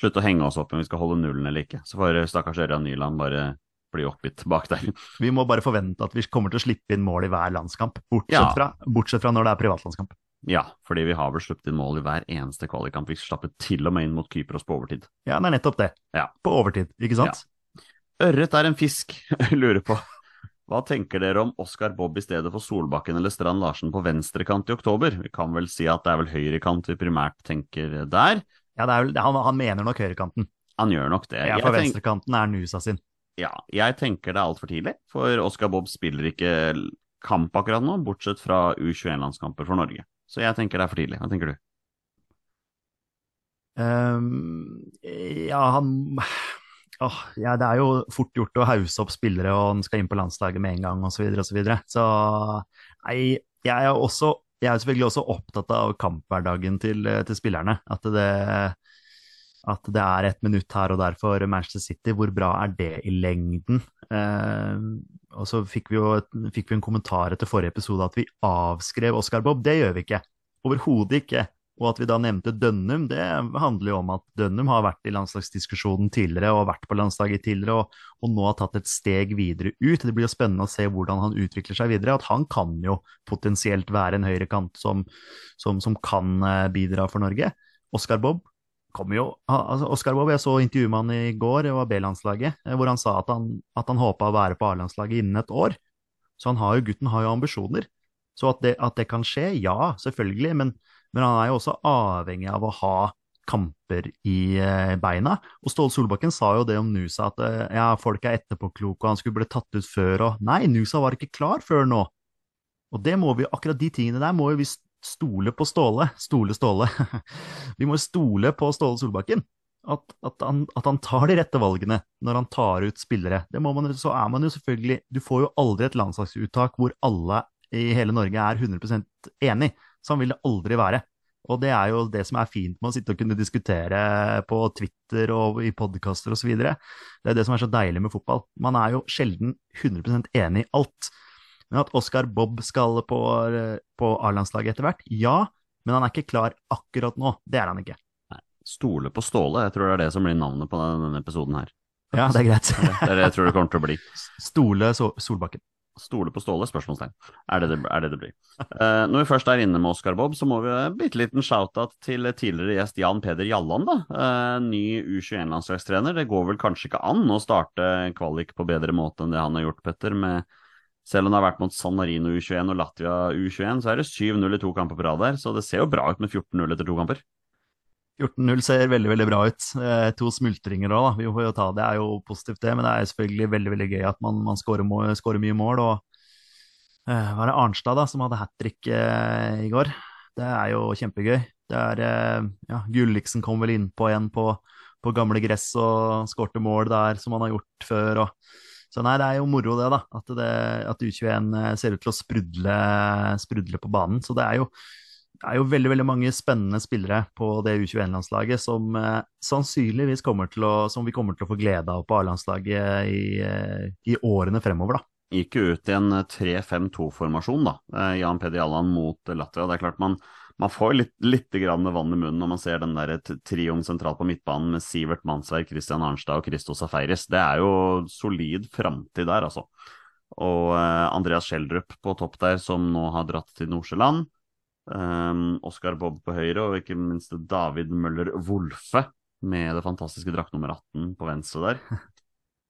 slutte å henge oss opp om vi skal holde nullen eller ikke. Så får stakkars Ørjan Nyland bare bli oppgitt bak der. Vi må bare forvente at vi kommer til å slippe inn mål i hver landskamp, bortsett, Ja. fra, bortsett fra når det er privatlandskamp. Ja, fordi vi har vel sluppet inn mål i hver eneste kvalikkamp. Vi slappet til og med inn mot Kypros på overtid. Ja, det er nettopp det. Ja. På overtid, ikke sant? Ørret er en fisk, lurer på. Hva tenker dere om Oskar Bobb i stedet for Solbakken eller Strand Larsen på venstrekant i oktober? Vi kan vel si at det er vel høyrekant vi primært tenker der. Ja, det vel, han, han mener nok høyrekanten. Han gjør nok det. Ja, for tenk- venstrekanten er Nusa sin. Ja, jeg tenker det er altfor tidlig, for Oskar Bobb spiller ikke kamp akkurat nå, bortsett fra U21-landskamper for Norge. Så jeg tenker det er for tidlig. Hva tenker du? Um, ja, han Åh, ja, det er jo fort gjort å hause opp spillere, og han skal inn på landslaget med en gang, osv., osv. Så, videre. så nei, jeg er også jeg er selvfølgelig også opptatt av kamphverdagen til, til spillerne. At det, at det er et minutt her og der for Manchester City. Hvor bra er det i lengden? Eh, og så fikk vi jo fikk vi en kommentar etter forrige episode at vi avskrev Oscar Bob. Det gjør vi ikke. Overhodet ikke. Og at vi da nevnte Dønnum, det handler jo om at Dønnum har vært i landslagsdiskusjonen tidligere og vært på landslaget tidligere, og, og nå har tatt et steg videre ut. Det blir jo spennende å se hvordan han utvikler seg videre. At han kan jo potensielt være en høyrekant som, som, som kan eh, bidra for Norge. Oscar Bob kommer jo altså Oskar Bob, Jeg så intervjuet med han i går, det var B-landslaget, eh, hvor han sa at han, at han håpa å være på A-landslaget innen et år. Så har jo, gutten har jo ambisjoner. Så at det, at det kan skje, ja, selvfølgelig. Men, men han er jo også avhengig av å ha kamper i eh, beina. Og Ståle Solbakken sa jo det om Nusa, at eh, ja, folk er etterpåkloke, og han skulle blitt tatt ut før, og nei, Nusa var ikke klar før nå. Og det må vi, akkurat de tingene der må vi stole på Ståle. Stole Ståle. vi må stole på Ståle Solbakken. At, at, han, at han tar de rette valgene når han tar ut spillere. Man, så er man jo selvfølgelig Du får jo aldri et landslagsuttak hvor alle i hele Norge er 100% enig. Sånn vil det aldri være. Og det er jo det som er fint med å sitte og kunne diskutere på Twitter og i podkaster osv. Det er det som er så deilig med fotball. Man er jo sjelden 100% enig i alt. Men at Oscar Bob skal på, på A-landslaget etter hvert, ja. Men han er ikke klar akkurat nå. Det er han ikke. Stole på Ståle, jeg tror det er det som blir navnet på denne episoden her. Ja, det er greit. Det er det jeg tror det kommer til å bli. Stole Solbakken. Stole på Ståle? Spørsmålstegn. Er det det, er det, det blir. Uh, når vi først er inne med Oscar Bob, så må vi ha en bitte liten shout-out til tidligere gjest Jan Peder Jalland. da. Uh, ny U21-landslagstrener. Det går vel kanskje ikke an å starte kvalik på bedre måte enn det han har gjort, Petter. med selv om det har vært mot San Marino U21 og Latvia U21, så er det 7-0 i to kamper på rad der. Så det ser jo bra ut med 14-0 etter to kamper. 14-0 ser veldig veldig bra ut. Eh, to smultringer òg, da. Vi får jo ta det, er jo positivt det. Men det er selvfølgelig veldig veldig gøy at man, man skårer, mye mål. Og eh, var det Arnstad da, som hadde hat trick eh, i går? Det er jo kjempegøy. Det er eh, ja, Gulliksen kom vel innpå igjen på, på gamle gress og skårte mål der, som han har gjort før. og så nei, det er jo moro det, da. At, det, at U21 eh, ser ut til å sprudle, sprudle på banen. Så det er jo det er jo veldig veldig mange spennende spillere på det U21-landslaget som eh, sannsynligvis kommer til å, som vi kommer til å få glede av på A-landslaget i, eh, i, årene fremover. da. Gikk jo ut i en 3-5-2-formasjon, da. Eh, Jan Peder Jalland mot Latvia. Det er klart man, man får litt, litt vann i munnen når man ser den der trioen sentralt på midtbanen med Sivert Mannsverk, Christian Arnstad og Christo Safaris. Det er jo solid framtid der, altså. Og eh, Andreas Schjelderup på topp der, som nå har dratt til Nordsjøland. Um, Oscar Bob på høyre, og ikke minst David Møller Wolfe med det fantastiske drakt nummer 18 på venstre der.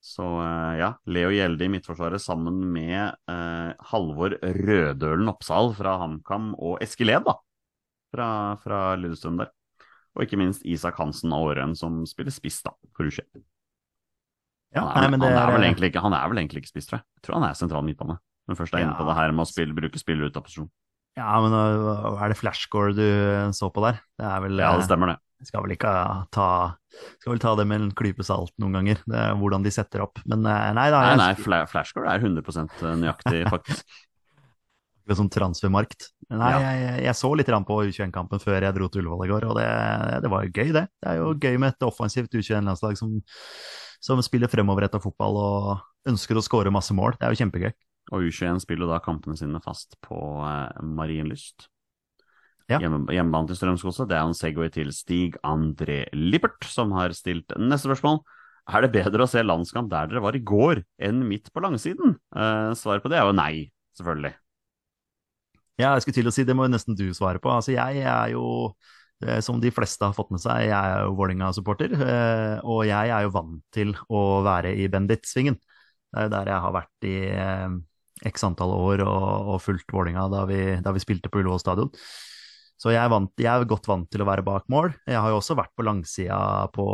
Så uh, ja, Leo Gjelde i midtforsvaret sammen med uh, Halvor Rødølen Oppsal fra HamKam og Eskil Ed, da, fra, fra Lillestrøm der. Og ikke minst Isak Hansen av Årøen, som spiller spiss da, for U21. Ja, han, er, han, er vel egentlig ikke, han er vel egentlig ikke spiss, tror jeg. Jeg tror han er sentral midtbane. Men først er ja. inne på det her med å spille, bruke spillere ut av posisjon. Ja, men er det flashcore du så på der? Det er vel Ja, det stemmer det. Skal vel ikke ta Skal vel ta det med en klype salt noen ganger, det er hvordan de setter opp. Men eh, nei da. Nei, nei, fla flashscore er 100 eh, nøyaktig, faktisk. Det som transfermarkt. Nei, ja. jeg, jeg, så litt på U21-kampen før jeg dro til Ullevål i går, og det, det var jo gøy, det. Det er jo gøy med et offensivt U21-landslag som, som spiller fremoverretta fotball og ønsker å skåre masse mål. Det er jo kjempegøy. Og U21 spiller da kampene sine fast på eh, Marienlyst. Ja. Hjemme, hjemmebane til Strømskose. Det er en Segway til Stig André Lippert, som har stilt neste spørsmål. Er det bedre å se landskamp der dere var i går, enn midt på langsiden? Eh, svaret på det er jo nei, selvfølgelig. Ja, jeg skulle til å si det må jo nesten du svare på. Altså, jeg er jo, eh, som de fleste har fått med seg, jeg er jo Vålerenga-supporter. Eh, og jeg er jo vant til å være i Bendit-svingen. Det er jo der jeg har vært i x antall år og, og fulgt Vålinga da, da, vi spilte på Ullevål stadion. Så jeg er, vant, jeg er, godt vant til å være bak mål. Jeg har jo også vært på langsida på,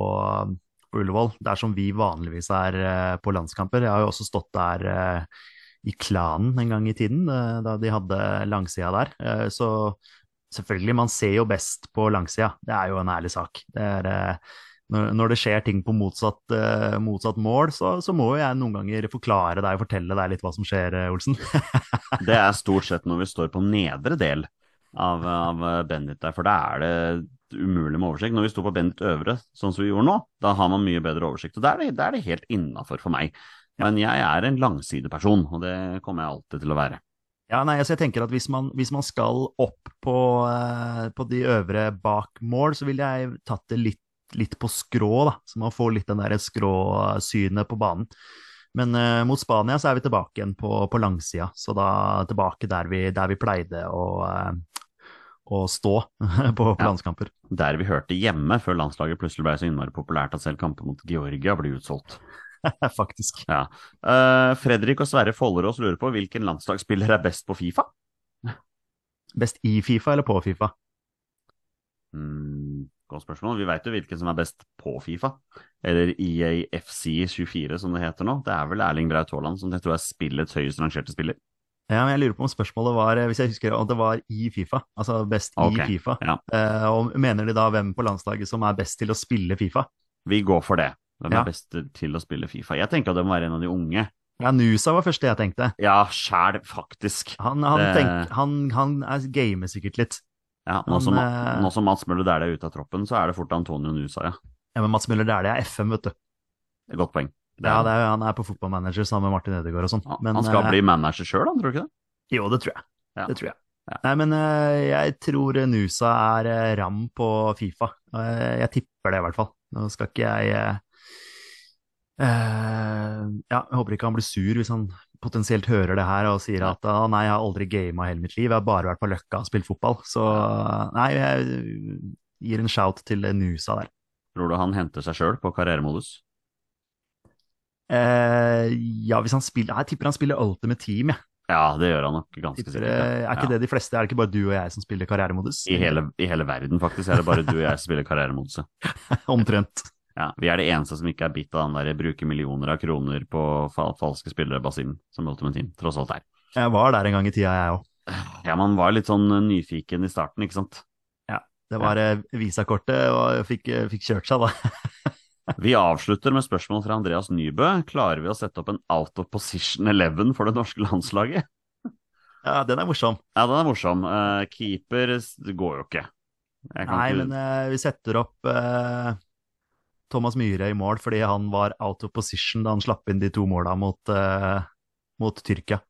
på Ullevål, der som vi vanligvis er uh, på landskamper. Jeg har jo også stått der uh, i klanen en gang i tiden, uh, da de hadde langsida der. så selvfølgelig, man ser jo best på langsida. Det er jo en ærlig sak. Det er når, når, det skjer ting på motsatt, uh, motsatt mål, så, så, må jo jeg noen ganger forklare deg og fortelle deg litt hva som skjer, eh, Olsen. det er stort sett når vi står på nedre del av, av Bennett der, for da er det umulig med oversikt. Når vi sto på Bennett øvre, sånn som vi gjorde nå, da har man mye bedre oversikt. Og da er det, er det helt innafor for meg. Men jeg er en langsideperson, og det kommer jeg alltid til å være. Ja, nei, altså jeg tenker at Hvis man, hvis man skal opp på, på de øvre bak mål, så ville jeg tatt det litt litt på skrå, da, så man får litt den der skråsynet på banen. Men uh, mot Spania så er vi tilbake igjen på, på langsida, så da tilbake der vi, der vi pleide å, uh, å stå på, på ja, landskamper. Der vi hørte hjemme, før landslaget plutselig ble så innmari populært at selv kamper mot Georgia blir utsolgt. Faktisk. Ja. Uh, Fredrik og Sverre Follerås lurer på hvilken landslagsspiller er best på Fifa? Best i Fifa eller på Fifa? Mm, Godt spørsmål. Vi veit jo hvilken som er best på Fifa, eller EAFC24 som det heter nå. Det er vel Erling Braut Haaland som jeg tror er spillets høyest rangerte spiller. Ja, men jeg lurer på om spørsmålet var, hvis jeg husker, om det var i Fifa, altså best okay, i Fifa. Ja. Eh, og mener de da hvem på landslaget som er best til å spille Fifa? Vi går for det. Hvem ja. er best til å spille Fifa? Jeg tenker at det må være en av de unge. Ja, Nusa var første jeg tenkte. Ja, sjæl, faktisk. Han, han, det... tenk, han, han er gamer sikkert litt. Ja, nå, som, eh, nå som Mats Møller Dæhlie er ute av troppen, så er det fort Antonio Nusa, ja. Ja, men Mats Møller Dæhlie er FM, vet du. Det er Godt poeng. Det Ja, er- det er, han er på fotballmanager sammen med Martin Ødegaard og sånn. han, han skal eh, bli manager sjøl, tror du ikke det? Jo, det tror jeg. Ja. Det tror jeg. Ja. Nei, men eh, jeg tror Nusa er eh, ram på Fifa. Jeg tipper det, i hvert fall. Nå skal ikke jeg eh, Ja, jeg håper ikke han blir sur hvis han potensielt hører det her og sier at ah, nei, jeg har aldri gama hele mitt liv, jeg har bare vært på Løkka og spilt fotball. Så nei, jeg gir en shout til Nusa der. Tror du han henter seg sjøl på karrieremodus? Eh, ja, hvis han spiller Jeg tipper han spiller Ultimate Team, jeg. Ja, det gjør han nok ganske sikkert. eh, ja. er ikke Ja. det de fleste? Er det ikke bare du og jeg som spiller karrieremodus? I hele, I hele verden, faktisk, er det bare du og jeg som spiller karrieremodus. Omtrent. Ja, vi er det eneste som ikke er bitt av den der bruke millioner av kroner på fal falske spillere basillen, som Ultimate Team tross alt er. Jeg var der en gang i tida, jeg òg. Ja, man var litt sånn nyfiken i starten, ikke sant. Ja, Det var ja. visakortet, og fikk, eh, fikk kjørt seg, da. Vi avslutter med spørsmål fra Andreas Nybø. Klarer vi å sette opp en out of position eleven for det norske landslaget? Ja, den er morsom. Ja, den er morsom. Uh, keeper går jo ikke. Nei, ikke- men uh, vi setter opp eh, Thomas Myhre i mål fordi han var out of position da han slapp inn de to måla mot, uh, mot Tyrkia.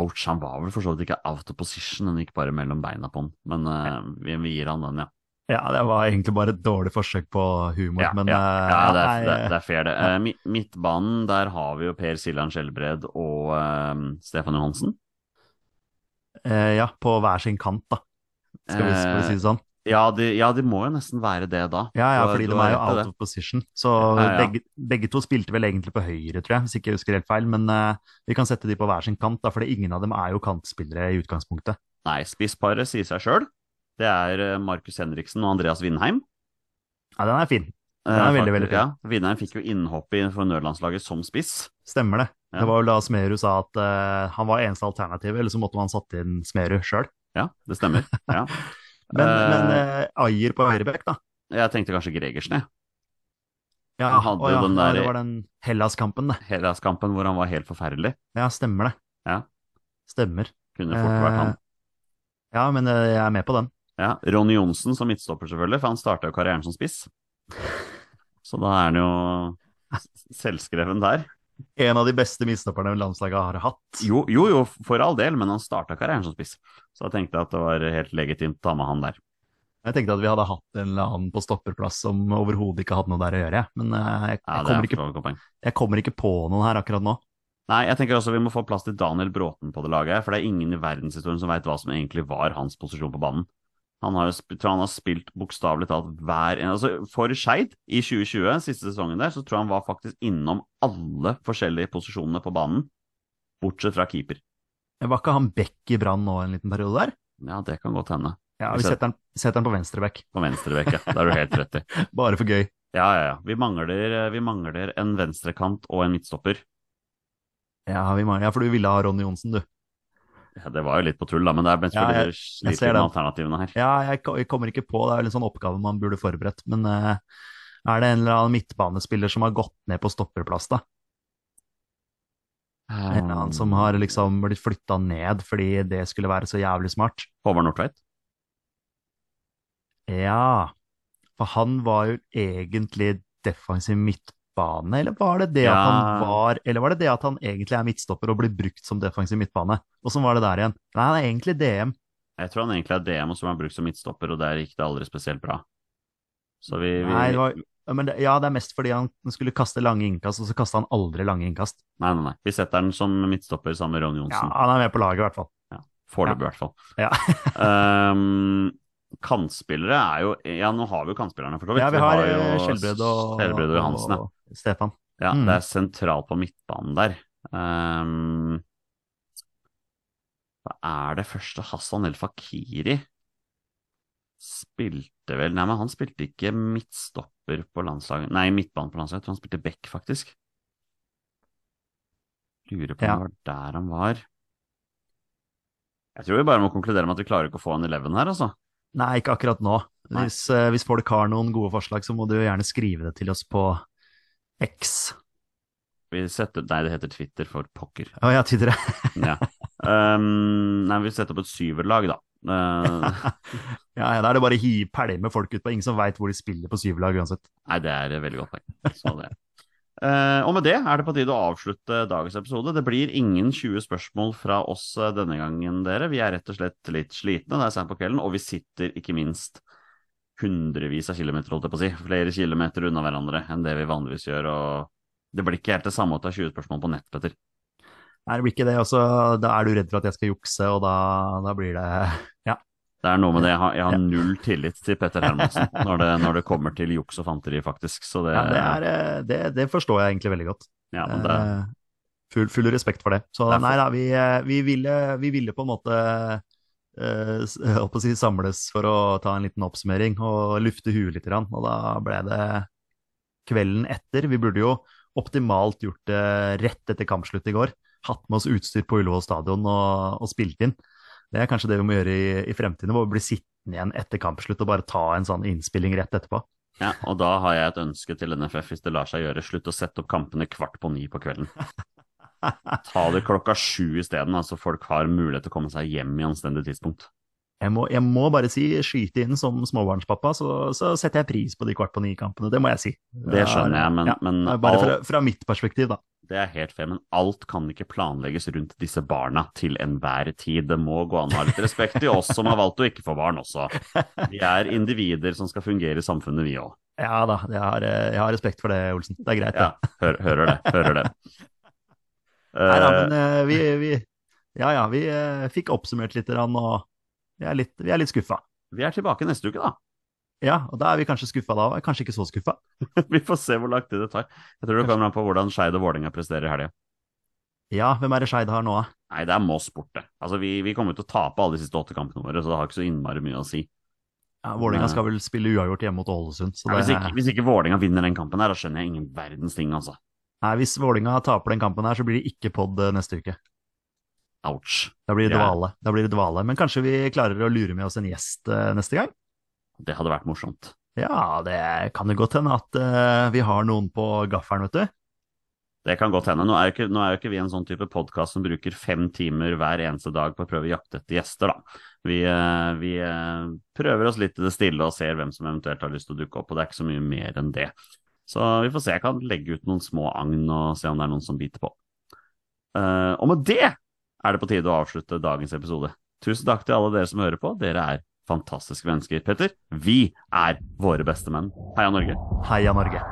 Ouch, han var vel for så vidt ikke out of position, den gikk bare mellom beina på han. Men uh, vi, vi gir han den, ja. Ja, det var egentlig bare et dårlig forsøk på humor, Ja, men ja, eh, ja det, er, det, det er fair, det. Eh, midtbanen, der har vi jo Per Siljan Skjelbred og eh, Stefan Johansen. eh, ja, på hver sin kant, da. Skal vi, skal vi si det sånn? Ja de, ja, de må jo nesten være det da. Ja, ja, fordi de er jo out det. of position. Så Ja, ja. Begge, begge to spilte vel egentlig på høyre, tror jeg, hvis ikke jeg husker helt feil. Men uh, vi kan sette de på hver sin kant, da, for ingen av dem er jo kantspillere i utgangspunktet. Nei, spissparet sier seg sjøl. Det er eh, Markus Henriksen og Andreas Vindheim. Ja, den er fin. Eh, Den er veldig, veldig fin. Ja, Vindheim fikk jo innhopp i for nødlandslaget som spiss. Stemmer det. Det var vel da Smerud sa at uh, han var eneste alternativ, eller så måtte man satt inn Smerud sjøl. Ja, det stemmer. Ja. Men, Eh, men Ayer på høyrebekk, da? Jeg tenkte kanskje Gregersen, jeg. Ja, han hadde å ja, den der- det var den Hellas-kampen, det. Hellas-kampen hvor han var helt forferdelig. Ja, stemmer det. Ja. Stemmer. Kunne fort vært han. Eh, Ja, men jeg er med på den. Ja, Ronny Johnsen som midtstopper, selvfølgelig, for han starta jo karrieren som spiss. Så da er han jo selvskreven der. En av de beste midtstopperne landslaget har hatt. Jo, jo, jo, for all del, men han starta karrieren som spiss. Så jeg tenkte at det var helt legitimt å ta med han der. Jeg tenkte at vi hadde hatt en eller annen på stopperplass som overhodet ikke hadde noe der å gjøre, men jeg, jeg, Ja, kommer er ikke, jeg kommer ikke på noen her akkurat nå. Nei, jeg tenker også vi må få plass til Daniel Bråten på det laget for det er ingen i verdenshistorien som veit hva som egentlig var hans posisjon på banen. Han har jo tror han har spilt bokstavelig talt hver en altså For Skeid i 2020, siste sesongen der, så tror jeg han var faktisk innom alle forskjellige posisjonene på banen, bortsett fra keeper. Var ikke han Beck i Brann nå en liten periode der? Ja, det kan godt hende. Ja, Vi setter han, setter han på venstreback. På venstrebekk, ja. Det er du helt rett i. Bare for gøy. Ja, ja, ja. Vi mangler, vi mangler en venstrekant og en midtstopper. Ja, vi mangler, ja, for du ville ha Ronny Johnsen, du. Ja, det var jo litt på tull, da, men det er mest Ja, jeg- jeg sliter ser med alternativene her. Ja, jeg, jeg kommer ikke på, det er vel en sånn oppgave man burde forberedt. Men uh, er det en eller annen midtbanespiller som har gått ned på stopperplass, da? En eller annen som har liksom blitt flytta ned fordi det skulle være så jævlig smart? Håvard Nordtveit? Ja, for han var jo egentlig defensiv midtbane, eller var det det at han var Eller var det det at han egentlig er midtstopper og blir brukt som defensiv midtbane? Åssen var det der igjen? Nei, han er egentlig DM. Jeg tror han egentlig er DM og som er brukt som midtstopper, og der gikk det aldri spesielt bra. Så vi, vi Nei, det var, men det, ja, det er mest fordi han skulle kaste lange innkast, og så kasta han aldri lange innkast. nei, nei, nei. Vi setter den som midtstopper sammen med Ronny Ja, han er med på laget, i hvert fall. Foreløpig, i hvert fall. Ja. um, kantspillere er jo Ja, nå har vi jo kantspillerne, for så vidt. Ja, vi har jo eh, Skjelbred og, Skjelbred og Johansen, ja. Stefan. Ja, Mm. det er sentralt på midtbanen der. Um, hva er det første? Hassan El Fakiri spilte vel Nei, men han spilte ikke midtstopper på landslaget Nei, midtbanen på landslaget. Jeg tror han spilte back, faktisk. Lurer på om Ja. det var der han var. Jeg tror vi bare må konkludere med at vi klarer ikke å få en eleven her, altså. Nei, ikke akkurat nå. Hvis, eh, hvis folk har noen gode forslag, så må du gjerne skrive det til oss på X. Vi setter Nei, det heter Twitter for pokker. Å ja, Twitter. Ja. Um, nei, vi setter opp et syverlag, da. Uh, Ja, ja, da er det bare å pælme folk ut på ingen som veit hvor de spiller på syverlag uansett. Nei, det er veldig godt poeng. Eh, og med det er det på tide å avslutte dagens episode. Det blir ingen 20 spørsmål fra oss eh, denne gangen, dere. Vi er rett og slett litt slitne, det er sent på kvelden, og vi sitter ikke minst hundrevis av kilometer, holdt jeg på å si, flere kilometer unna hverandre enn det vi vanligvis gjør, og det blir ikke helt det samme å ta 20 spørsmål på nett, Petter. Nei, det blir ikke det. Også, da er du redd for at jeg skal jukse, og da, da blir det Ja. Det er noe med det, jeg har, jeg har null tillit til Petter Hermansen når det, når det kommer til juks og fanteri, faktisk. Så det, ja det, er, eh, det, det forstår jeg egentlig veldig godt. ja, men det, Eh, Full, full respekt for det. Så Derfor- nei da, vi, eh, vi, ville, vi ville på en måte eh, å si, samles for å ta en liten oppsummering og lufte huet litt. Og da ble det kvelden etter. Vi burde jo optimalt gjort det rett etter kampslutt i går. Hatt med oss utstyr på Ullevål stadion og, og spilt inn. Det er kanskje det vi må gjøre i, i fremtiden, hvor vi blir sittende igjen etter kampslutt og bare ta en sånn innspilling rett etterpå. ja, og da har jeg et ønske til NFF, hvis det lar seg gjøre. Slutt å sette opp kampene kvart på ni på kvelden. Ta det klokka sju isteden, så folk har mulighet til å komme seg hjem i anstendig tidspunkt. Jeg må, jeg må bare si, skyte inn som småbarnspappa, så, så setter jeg pris på de kvart på ni-kampene. Det må jeg si. Det skjønner jeg, men, Ja, men bare fra, alt, fra mitt perspektiv, da. det er helt fair, men alt kan ikke planlegges rundt disse barna til enhver tid. Det må gå an å ha litt respekt i oss som har valgt å ikke få barn også. Vi er individer som skal fungere i samfunnet, vi òg. Ja da, jeg har, eh, jeg har respekt for det, Olsen. Det er greit, Ja, hører, hører det. Hører det. Nei da, Eh, men eh, vi, vi Ja ja, vi eh, fikk oppsummert litt, og vi er litt, vi er litt skuffa. vi er tilbake neste uke, da. Ja, og da er vi kanskje skuffa da òg. Kanskje ikke så skuffa. Vi får se hvor lang tid det tar. Jeg tror det kommer an på hvordan Skeid og Vålerenga presterer i helga. Ja, hvem er det Skeid har nå, da? Nei, det er Moss borte. Altså, vi, vi kommer til å tape alle de siste åtte kampene våre, så det har ikke så innmari mye å si. Ja, Vålerenga skal vel spille uavgjort hjemme mot Ålesund. Så Ja, hvis, ikke, hvis Vålerenga vinner den kampen her, da skjønner jeg ingen verdens ting, altså. Nei, hvis Vålinga taper den kampen her, så blir det ikke pod eh, neste uke. Ouch. Da blir det dvale. Da blir det dvale. Men kanskje vi klarer å lure med oss en gjest eh, neste gang? Det hadde vært morsomt. Ja, det kan det godt hende at uh, vi har noen på gaffelen, vet du. Det kan godt hende. Nå er jo ikke, nå er jo ikke vi en sånn type podkast som bruker fem timer hver eneste dag på å prøve å jakte etter gjester, da. Vi, uh, vi uh, prøver oss litt i det stille og ser hvem som eventuelt har lyst til å dukke opp, og det er ikke så mye mer enn det. Så vi får se. Jeg kan legge ut noen små agn og se om det er noen som biter på. Uh, og med det er det på tide å avslutte dagens episode. Tusen takk til alle dere som hører på. Dere er fantastiske mennesker. Petter, vi er våre beste menn. Heia Norge. Heia Norge.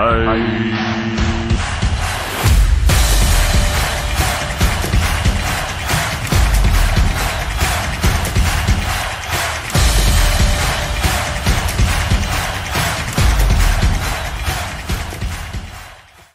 Og hei!